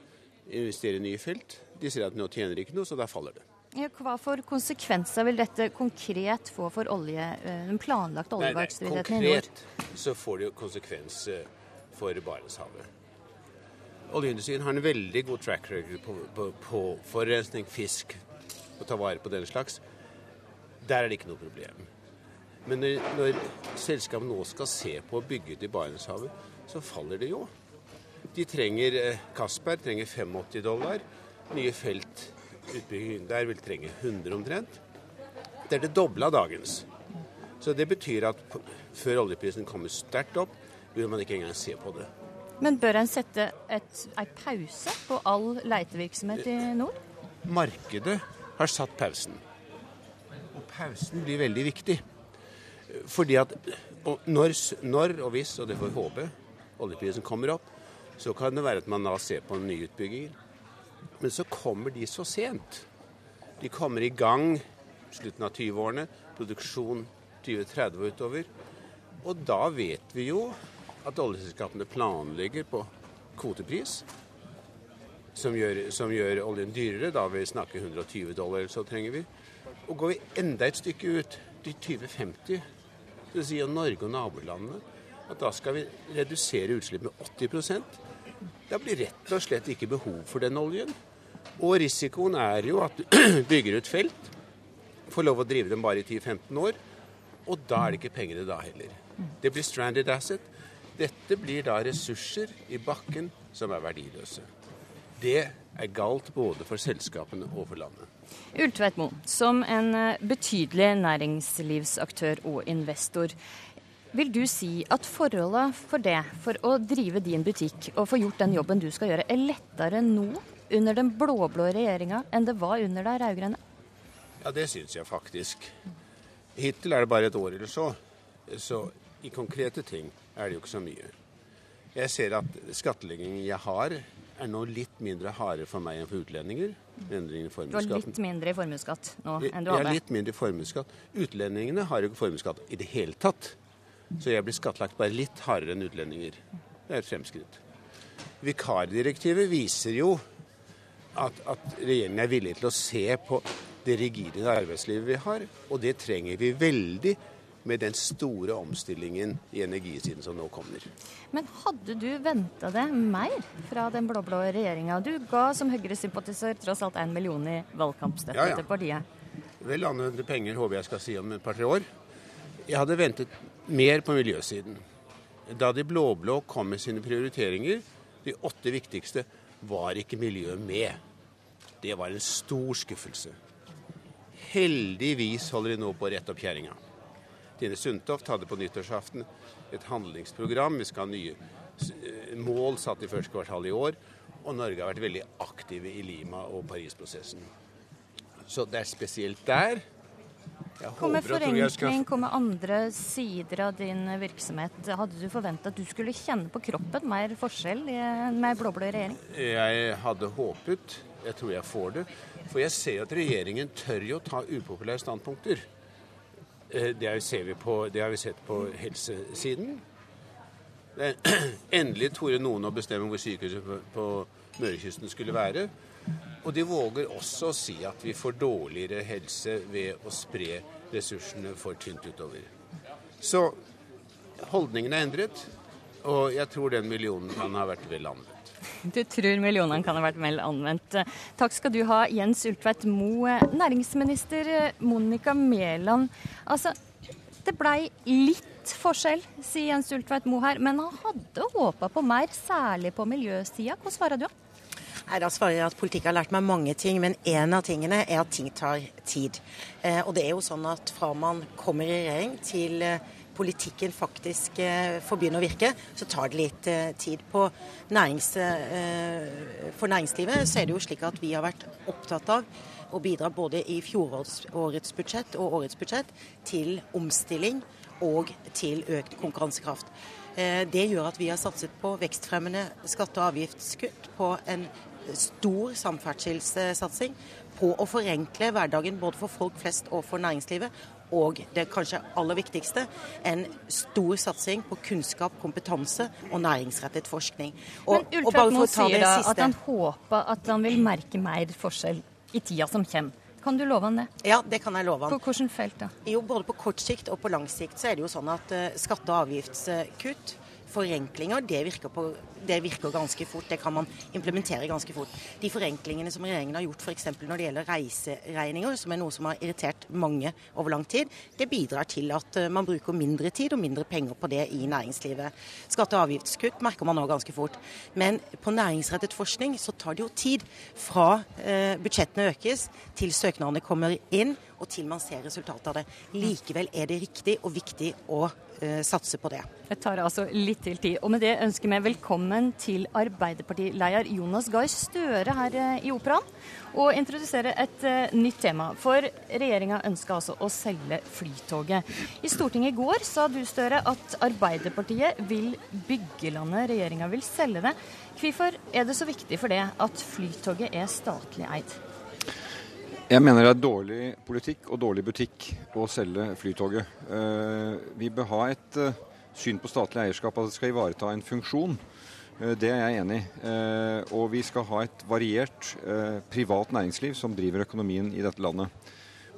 investere i nye felt, de ser at nå tjener de ikke noe, så da faller det. Ja, hva for konsekvenser vil dette konkret få for olje, eh, den planlagte oljevirksomheten i nord? Konkret så får det jo konsekvens for Barentshavet. Oljeindustrien har en veldig god track record på, på, på forurensning, fisk, å ta vare på den slags. Der er det ikke noe problem. Men når, når selskapet nå skal se på å bygge ut i Barentshavet, så faller det jo. De trenger Castberg eh, trenger 85 dollar nye felt utbygging der vil trenge 100 omtrent. Det er det doble av dagens. Så det betyr at før oljeprisen kommer sterkt opp, vil man ikke engang se på det. Men bør en sette en pause på all leitevirksomhet i nord? Markedet har satt pausen. Og pausen blir veldig viktig. Fordi at når, når og hvis, og det får vi håpe, oljeprisen kommer opp, så kan det være at man da ser på nye utbygginger. Men så kommer de så sent. De kommer i gang slutten av 20-årene, produksjon 2030 og utover. Og da vet vi jo at oljeselskapene planlegger på kvotepris, som gjør, som gjør, oljen dyrere. Da vi snakke 120 dollar, så trenger vi. Og går vi enda et stykke ut, til 2050, så sier Norge og nabolandene at da skal vi redusere utslipp med 80% Da blir rett og slett ikke behov for den oljen. Og risikoen er jo at du (clears throat) bygger ut felt, får lov å drive dem bare i 10-15 år, og da er det ikke penger det da heller. Det blir stranded asset. Dette blir da ressurser i bakken som er verdiløse. Det er galt både for selskapene og for landet. Ultveit Moe, som en eh, betydelig næringslivsaktør og investor. Vil du si at forholdet for det, for å drive din butikk og få gjort den jobben du skal gjøre, er lettere nå under den blå-blå regjeringa enn det var under de rød-grønne? Ja, det syns jeg faktisk. Hittil er det bare et år eller så. Så i konkrete ting er det jo ikke så mye. Jeg ser at skattleggingen jeg har, er nå litt mindre harde for meg enn for utlendinger. Du har litt mindre i formuesskatt nå enn du hadde? Ja, litt mindre i formuesskatt. Utlendingene har jo ikke formuesskatt i det hele tatt. Så jeg blir skattlagt bare litt hardere enn utlendinger. Det er et fremskritt. Vikardirektivet viser jo at, at regjeringen er villig til å se på det rigide arbeidslivet vi har. Og det trenger vi veldig med den store omstillingen i energisiden som nå kommer. Men hadde du venta det mer fra den blå-blå regjeringa? Du ga som Høyre-sympatisør tross alt en million i valgkampstøtte ja, ja. til partiet. Vel anvendte penger håper jeg skal si om et par-tre år. Jeg hadde ventet mer på miljøsiden. Da de blå-blå kom med sine prioriteringer, De åtte viktigste var ikke miljøet med. Det var en stor skuffelse. Heldigvis holder de nå på å rette opp kjerringa. Tine Sundtoft hadde på nyttårsaften et handlingsprogram. Vi skal ha nye eh, mål satt i første kvartal i år. Og Norge har vært veldig aktive i Lima og Paris-prosessen. Så det er spesielt der. Kommer forenkling, skal... kommer andre sider av din virksomhet. Hadde du forventa at du skulle kjenne på kroppen mer forskjell med blå-blå regjering? Jeg hadde håpet. Jeg tror jeg får det. For jeg ser at regjeringen tør jo ta upopulære standpunkter. Eh, det på, det har vi sett på helsesiden. (clears throat) Endelig torde noen å bestemme hvor sykehuset på Mørekysten skulle være. Og de våger også å si at vi får dårligere helse ved å spre ressursene for tynt utover. Så holdningen er endret, og jeg tror den millionen kan ha vært vel anvendt. Du tror millionene kan ha vært vel anvendt. Takk skal du ha, Jens Ultveit Moe. Næringsminister Monica Mæland. Altså, det blei litt forskjell, sier Jens Ultveit Moe her, men han hadde håpa på mer, særlig på miljøsida. Hva svarer du? Nei, Da svarer jeg at politikk har lært meg mange ting, men en av tingene er at ting tar tid. Eh, og det er jo sånn at fra man kommer i regjering til eh, politikken faktisk eh, får begynne å virke, så tar det litt eh, tid. Nærings, eh, for næringslivet så er det jo slik at vi har vært opptatt av å bidra både i fjorårets budsjett og årets budsjett til omstilling og til økt konkurransekraft. Det gjør at vi har satset på vekstfremmende skatte- og avgiftskutt, på en stor samferdselssatsing, på å forenkle hverdagen både for folk flest og for næringslivet, og det kanskje aller viktigste, en stor satsing på kunnskap, kompetanse og næringsrettet forskning. Og, Men Ulfred Moe sier da at han håper at han vil merke mer forskjell i tida som kommer. Kan du love han det? Ja, det kan jeg love han. På hvilket felt da? Jo, Både på kort sikt og på lang sikt så er det jo sånn at uh, skatte- og avgiftskutt forenklinger, det virker, på, det virker, ganske fort. Det kan man implementere ganske fort. De forenklingene som regjeringen har gjort f.eks. når det gjelder reiseregninger, som er noe som har irritert mange over lang tid, det bidrar til at eh, man bruker mindre tid og mindre penger på det i næringslivet. Skatte- og avgiftskutt merker man nå ganske fort. Men på næringsrettet forskning så tar det jo tid fra eh, budsjettene økes til søknadene kommer inn og til man ser resultatet av det. Likevel er det riktig og viktig å satse på det. Det tar altså litt til tid. Og med det ønsker vi velkommen til Arbeiderpartileder Jonas Gahr Støre her uh, i Operaen. Og introdusere et uh, nytt tema. For regjeringa ønsker altså å selge Flytoget. I Stortinget i går sa du Støre at Arbeiderpartiet vil bygge landet, regjeringa vil selge det. Hvorfor er det så viktig for det at Flytoget er statlig eid? Jeg mener det er dårlig politikk og dårlig butikk å selge Flytoget. Eh, vi bør ha et eh, syn på statlig eierskap at det skal ivareta en funksjon. Eh, det er jeg enig i. Og vi skal ha et variert privat næringsliv som driver økonomien i dette landet.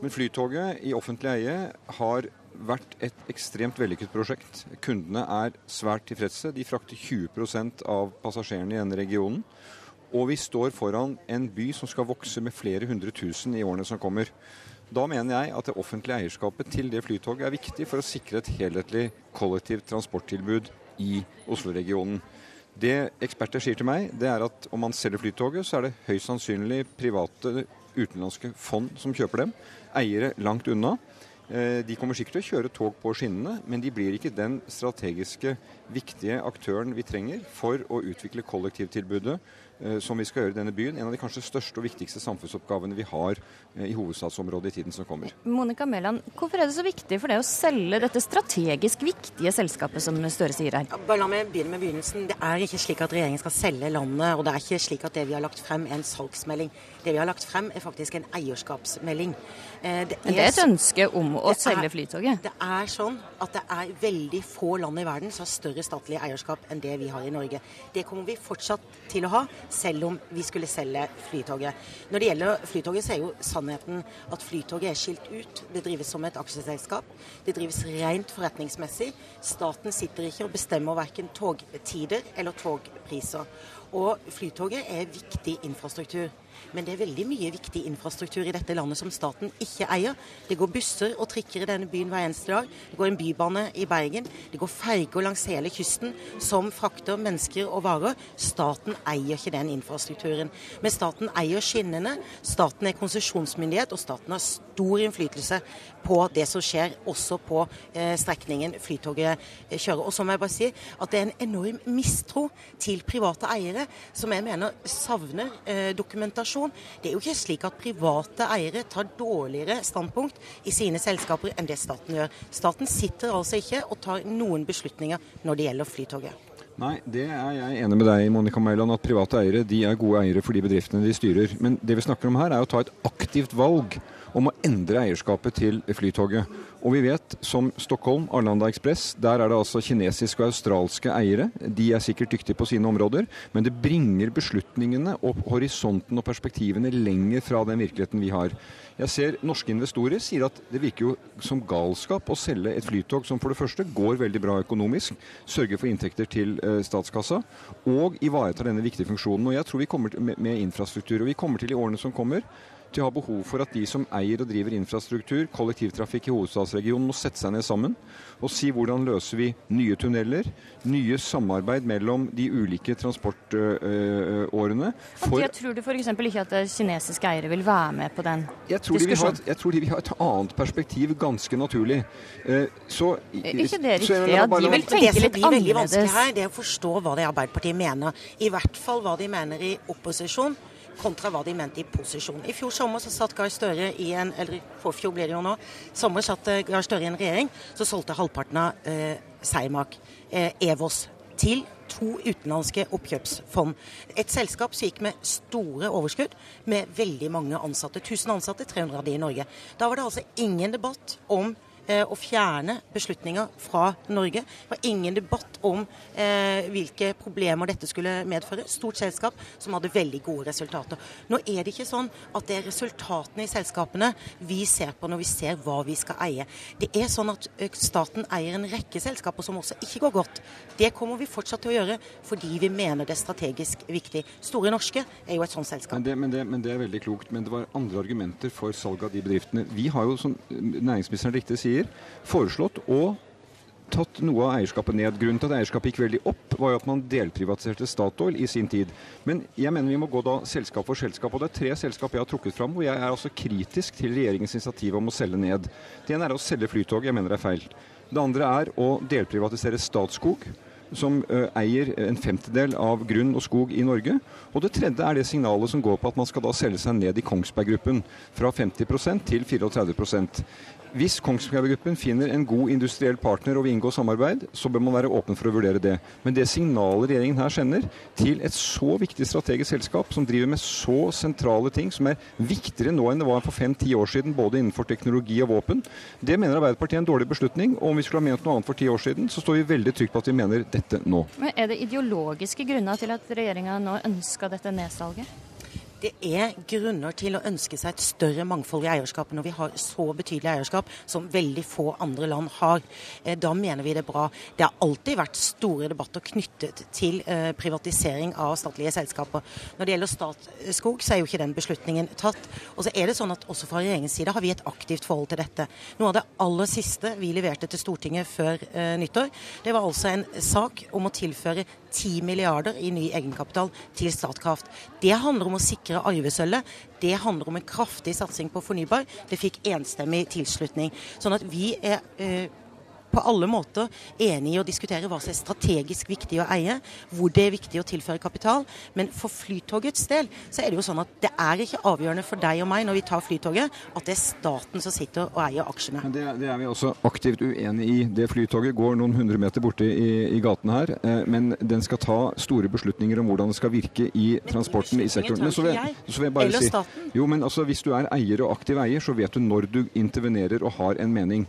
Men Flytoget i offentlig eie har vært et ekstremt vellykket prosjekt. Kundene er svært tilfredse. De frakter 20% av passasjerene i denne regionen. Og vi står foran en by som skal vokse med flere hundre tusen i årene som kommer. Da mener jeg at det offentlige eierskapet til det flytoget er viktig for å sikre et helhetlig kollektivt transporttilbud i Oslo-regionen. Det eksperter sier til meg, det er at om man selger Flytoget, så er det høyst sannsynlig private utenlandske fond som kjøper dem. Eiere langt unna. Eh, de kommer sikkert til å kjøre tog på skinnene, men de blir ikke den strategiske, viktige aktøren vi trenger for å utvikle kollektivtilbudet som vi skal gjøre i denne byen. En av de kanskje største og viktigste samfunnsoppgavene vi har eh, i hovedstadsområdet i tiden som kommer. Monica Mæland, hvorfor er det så viktig for deg å selge dette strategisk viktige selskapet som Støre sier her? bare la meg begynne med begynnelsen. Det er ikke slik at regjeringen skal selge landet, og det er ikke slik at det vi har lagt frem er en salgsmelding. Det vi har lagt frem er faktisk en eierskapsmelding. Eh, det er, Men det er et ønske om å selge Flytoget? Det er sånn at det er veldig få land i verden som har større statlig eierskap enn det vi har i Norge. Det kommer vi fortsatt til å ha selv om vi skulle selge Flytoget. Når det gjelder Flytoget, så er jo sannheten at Flytoget er skilt ut. Det drives som et aksjeselskap. Det drives rent forretningsmessig. Staten sitter ikke og bestemmer verken togtider eller togpriser. Og Flytoget er viktig infrastruktur. Men det er veldig mye viktig infrastruktur i dette landet som staten ikke eier. Det går busser og trikker i denne byen hver eneste dag. Det går en bybane i Bergen. Det går ferger langs hele kysten som frakter mennesker og varer. Staten eier ikke den infrastrukturen. Men staten eier skinnene. Staten er konsesjonsmyndighet, og staten har stor innflytelse på det som skjer, også på eh, strekningen Flytoget eh, kjører. Og så må jeg bare si at det er en enorm mistro til private eiere, som jeg mener savner eh, dokumentasjon informasjon. Det er jo ikke slik at private eiere tar dårligere standpunkt i sine selskaper enn det staten gjør. Staten sitter altså ikke og tar noen beslutninger når det gjelder Flytoget. Nei, det er jeg enig med deg i, Monica Mæland, at private eiere de er gode eiere for de bedriftene de styrer. Men det vi snakker om her, er å ta et aktivt valg om å endre eierskapet til Flytoget. Og vi vet, som Stockholm, Arlanda Ekspress, der er det altså kinesiske og australske eiere. De er sikkert dyktige på sine områder, men det bringer beslutningene og horisonten og perspektivene lenger fra den virkeligheten vi har. Jeg ser norske investorer sier at det virker jo som galskap å selge et flytog som for det første går veldig bra økonomisk, sørger for inntekter til eh, statskassa og ivaretar denne viktige funksjonen. Og jeg tror vi kommer med, med infrastruktur, og vi kommer til i årene som kommer de har behov for at de som eier og driver infrastruktur, kollektivtrafikk i hovedstadsregionen, må sette seg ned sammen og si hvordan løser vi nye tunneler, nye samarbeid mellom de ulike transportårene. For... Jeg tror du f.eks. ikke at kinesiske eiere vil være med på den jeg diskusjonen? Et, jeg tror de vil ha et annet perspektiv, ganske naturlig. Eh, så, ikke det riktig? Ja, de vil tenke litt annerledes. Det som blir veldig vanskelig her, det er å forstå hva det Arbeiderpartiet mener. I hvert fall hva de mener i opposisjon kontra hva de mente i posisjon. I fjor sommer så satt Gahr Støre i en eller forfjor blir det jo nå, sommer satt eh, Gahr Støre i en regjering så solgte halvparten av eh, Cermaq, eh, Evos, til to utenlandske oppkjøpsfond. Et selskap som gikk med store overskudd, med veldig mange ansatte. 1000 ansatte, 300 av de i Norge. Da var det altså ingen debatt om å fjerne beslutninger fra Norge. Det var ingen debatt om eh, hvilke problemer dette skulle medføre. Stort selskap som hadde veldig gode resultater. Nå er det ikke sånn at det er resultatene i selskapene vi ser på når vi ser hva vi skal eie. Det er sånn at eh, staten eier en rekke selskaper som også ikke går godt. Det kommer vi fortsatt til å gjøre fordi vi mener det er strategisk viktig. Store Norske er jo et sånt selskap. Men det, men, det, men det, er veldig klokt. Men det var andre argumenter for salg av de bedriftene. Vi har jo, som næringsministeren riktig sier, partier foreslått og tatt noe av eierskapet ned. Grunnen til at eierskapet gikk veldig opp, var jo at man delprivatiserte Statoil i sin tid. Men jeg mener vi må gå da selskap for selskap. Og det er tre selskap jeg har trukket fram hvor jeg er altså kritisk til regjeringens initiativ om å selge ned. Det ene er å selge Flytoget, jeg mener det er feil. Det andre er å delprivatisere Statskog som eier en femtedel av grunn og skog i Norge. Og det tredje er det signalet som går på at man skal da selge seg ned i Kongsberg Gruppen fra 50% til 34% hvis Kongsberg Gruppen finner en god industriell partner og vil inngå samarbeid, så bør man være åpen for å vurdere det. Men det signalet regjeringen her sender til et så viktig strategisk selskap, som driver med så sentrale ting, som er viktigere nå enn det var for fem-ti år siden, både innenfor teknologi og våpen, det mener Arbeiderpartiet er en dårlig beslutning. Og om vi skulle ha ment noe annet for ti år siden, så står vi veldig trygt på at vi mener dette nå. Men Er det ideologiske grunner til at regjeringa nå ønska dette nedsalget? Det er grunner til å ønske seg et større mangfold i eierskapet når vi har så betydelig eierskap som veldig få andre land har. Eh, da mener vi det er bra. Det har alltid vært store debatter knyttet til eh, privatisering av statlige selskaper. Når det gjelder Statskog, så er jo ikke den beslutningen tatt. Og så er det sånn at også fra regjeringens side har vi et aktivt forhold til dette. Noe av det aller siste vi leverte til Stortinget før eh, nyttår, det var altså en sak om å tilføre 10 milliarder i ny egenkapital til Statkraft. Det handler om å sikre arvesølvet. Det handler om en kraftig satsing på fornybar. Det fikk enstemmig tilslutning. Sånn at vi er eh, på alle måter enig i å diskutere hva som er strategisk viktig å eie, hvor det er viktig å tilføre kapital. Men for Flytogets del så er det jo sånn at det er ikke avgjørende for deg og meg når vi tar Flytoget, at det er staten som sitter og eier aksjene. Men det, det er vi også aktivt uenig i. Det Flytoget går noen hundre meter borte i, i gaten her, eh, men den skal ta store beslutninger om hvordan det skal virke i transporten i sektoren. Men så vil, så vil jeg bare si, jo, men altså, Hvis du er eier og aktiv eier, så vet du når du intervenerer og har en mening.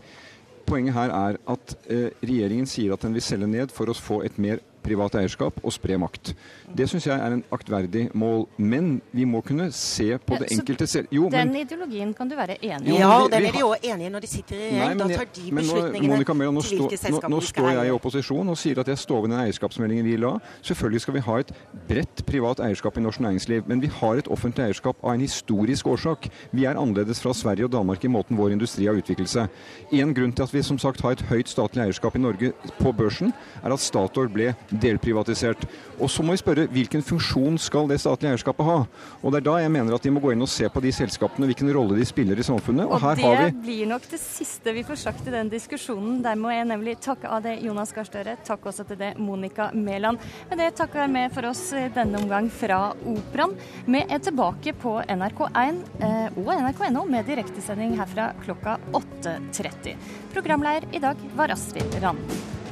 Poenget her er at eh, regjeringen sier at den vil selge ned for å få et mer privat eierskap og spre makt. Det syns jeg er en aktverdig mål. Men vi må kunne se på det enkelte selv. Jo, den men, ideologien kan du være enig i? Ja, og den er de òg enige i når de sitter i regjering. Da tar de men nå, beslutningene Monica Mæland, nå, til hvilke stå, nå, nå står jeg i opposisjon og sier at jeg står ved den eierskapsmeldingen vi la. Selvfølgelig skal vi ha et bredt privat eierskap i norsk næringsliv, men vi har et offentlig eierskap av en historisk årsak. Vi er annerledes fra Sverige og Danmark i måten vår industri har utviklet seg. En grunn til at vi som sagt har et høyt statlig eierskap i Norge på børsen, er at Statoil ble delprivatisert. Og så må vi spørre hvilken funksjon skal det statlige eierskapet ha? Og det er da jeg mener at de må gå inn og se på de selskapene, hvilken rolle de spiller i samfunnet. Og, Og det vi blir nok det siste vi får sagt i den diskusjonen. Der må jeg nemlig takke av det Jonas Gahr Støre, takk også til det Monica Mæland. Med det takker jeg med for oss denne omgang fra Operaen. Vi er tilbake på NRK1 eh, og nrk.no med direktesending herfra klokka 8.30. Programleder i dag var Astrid Randen.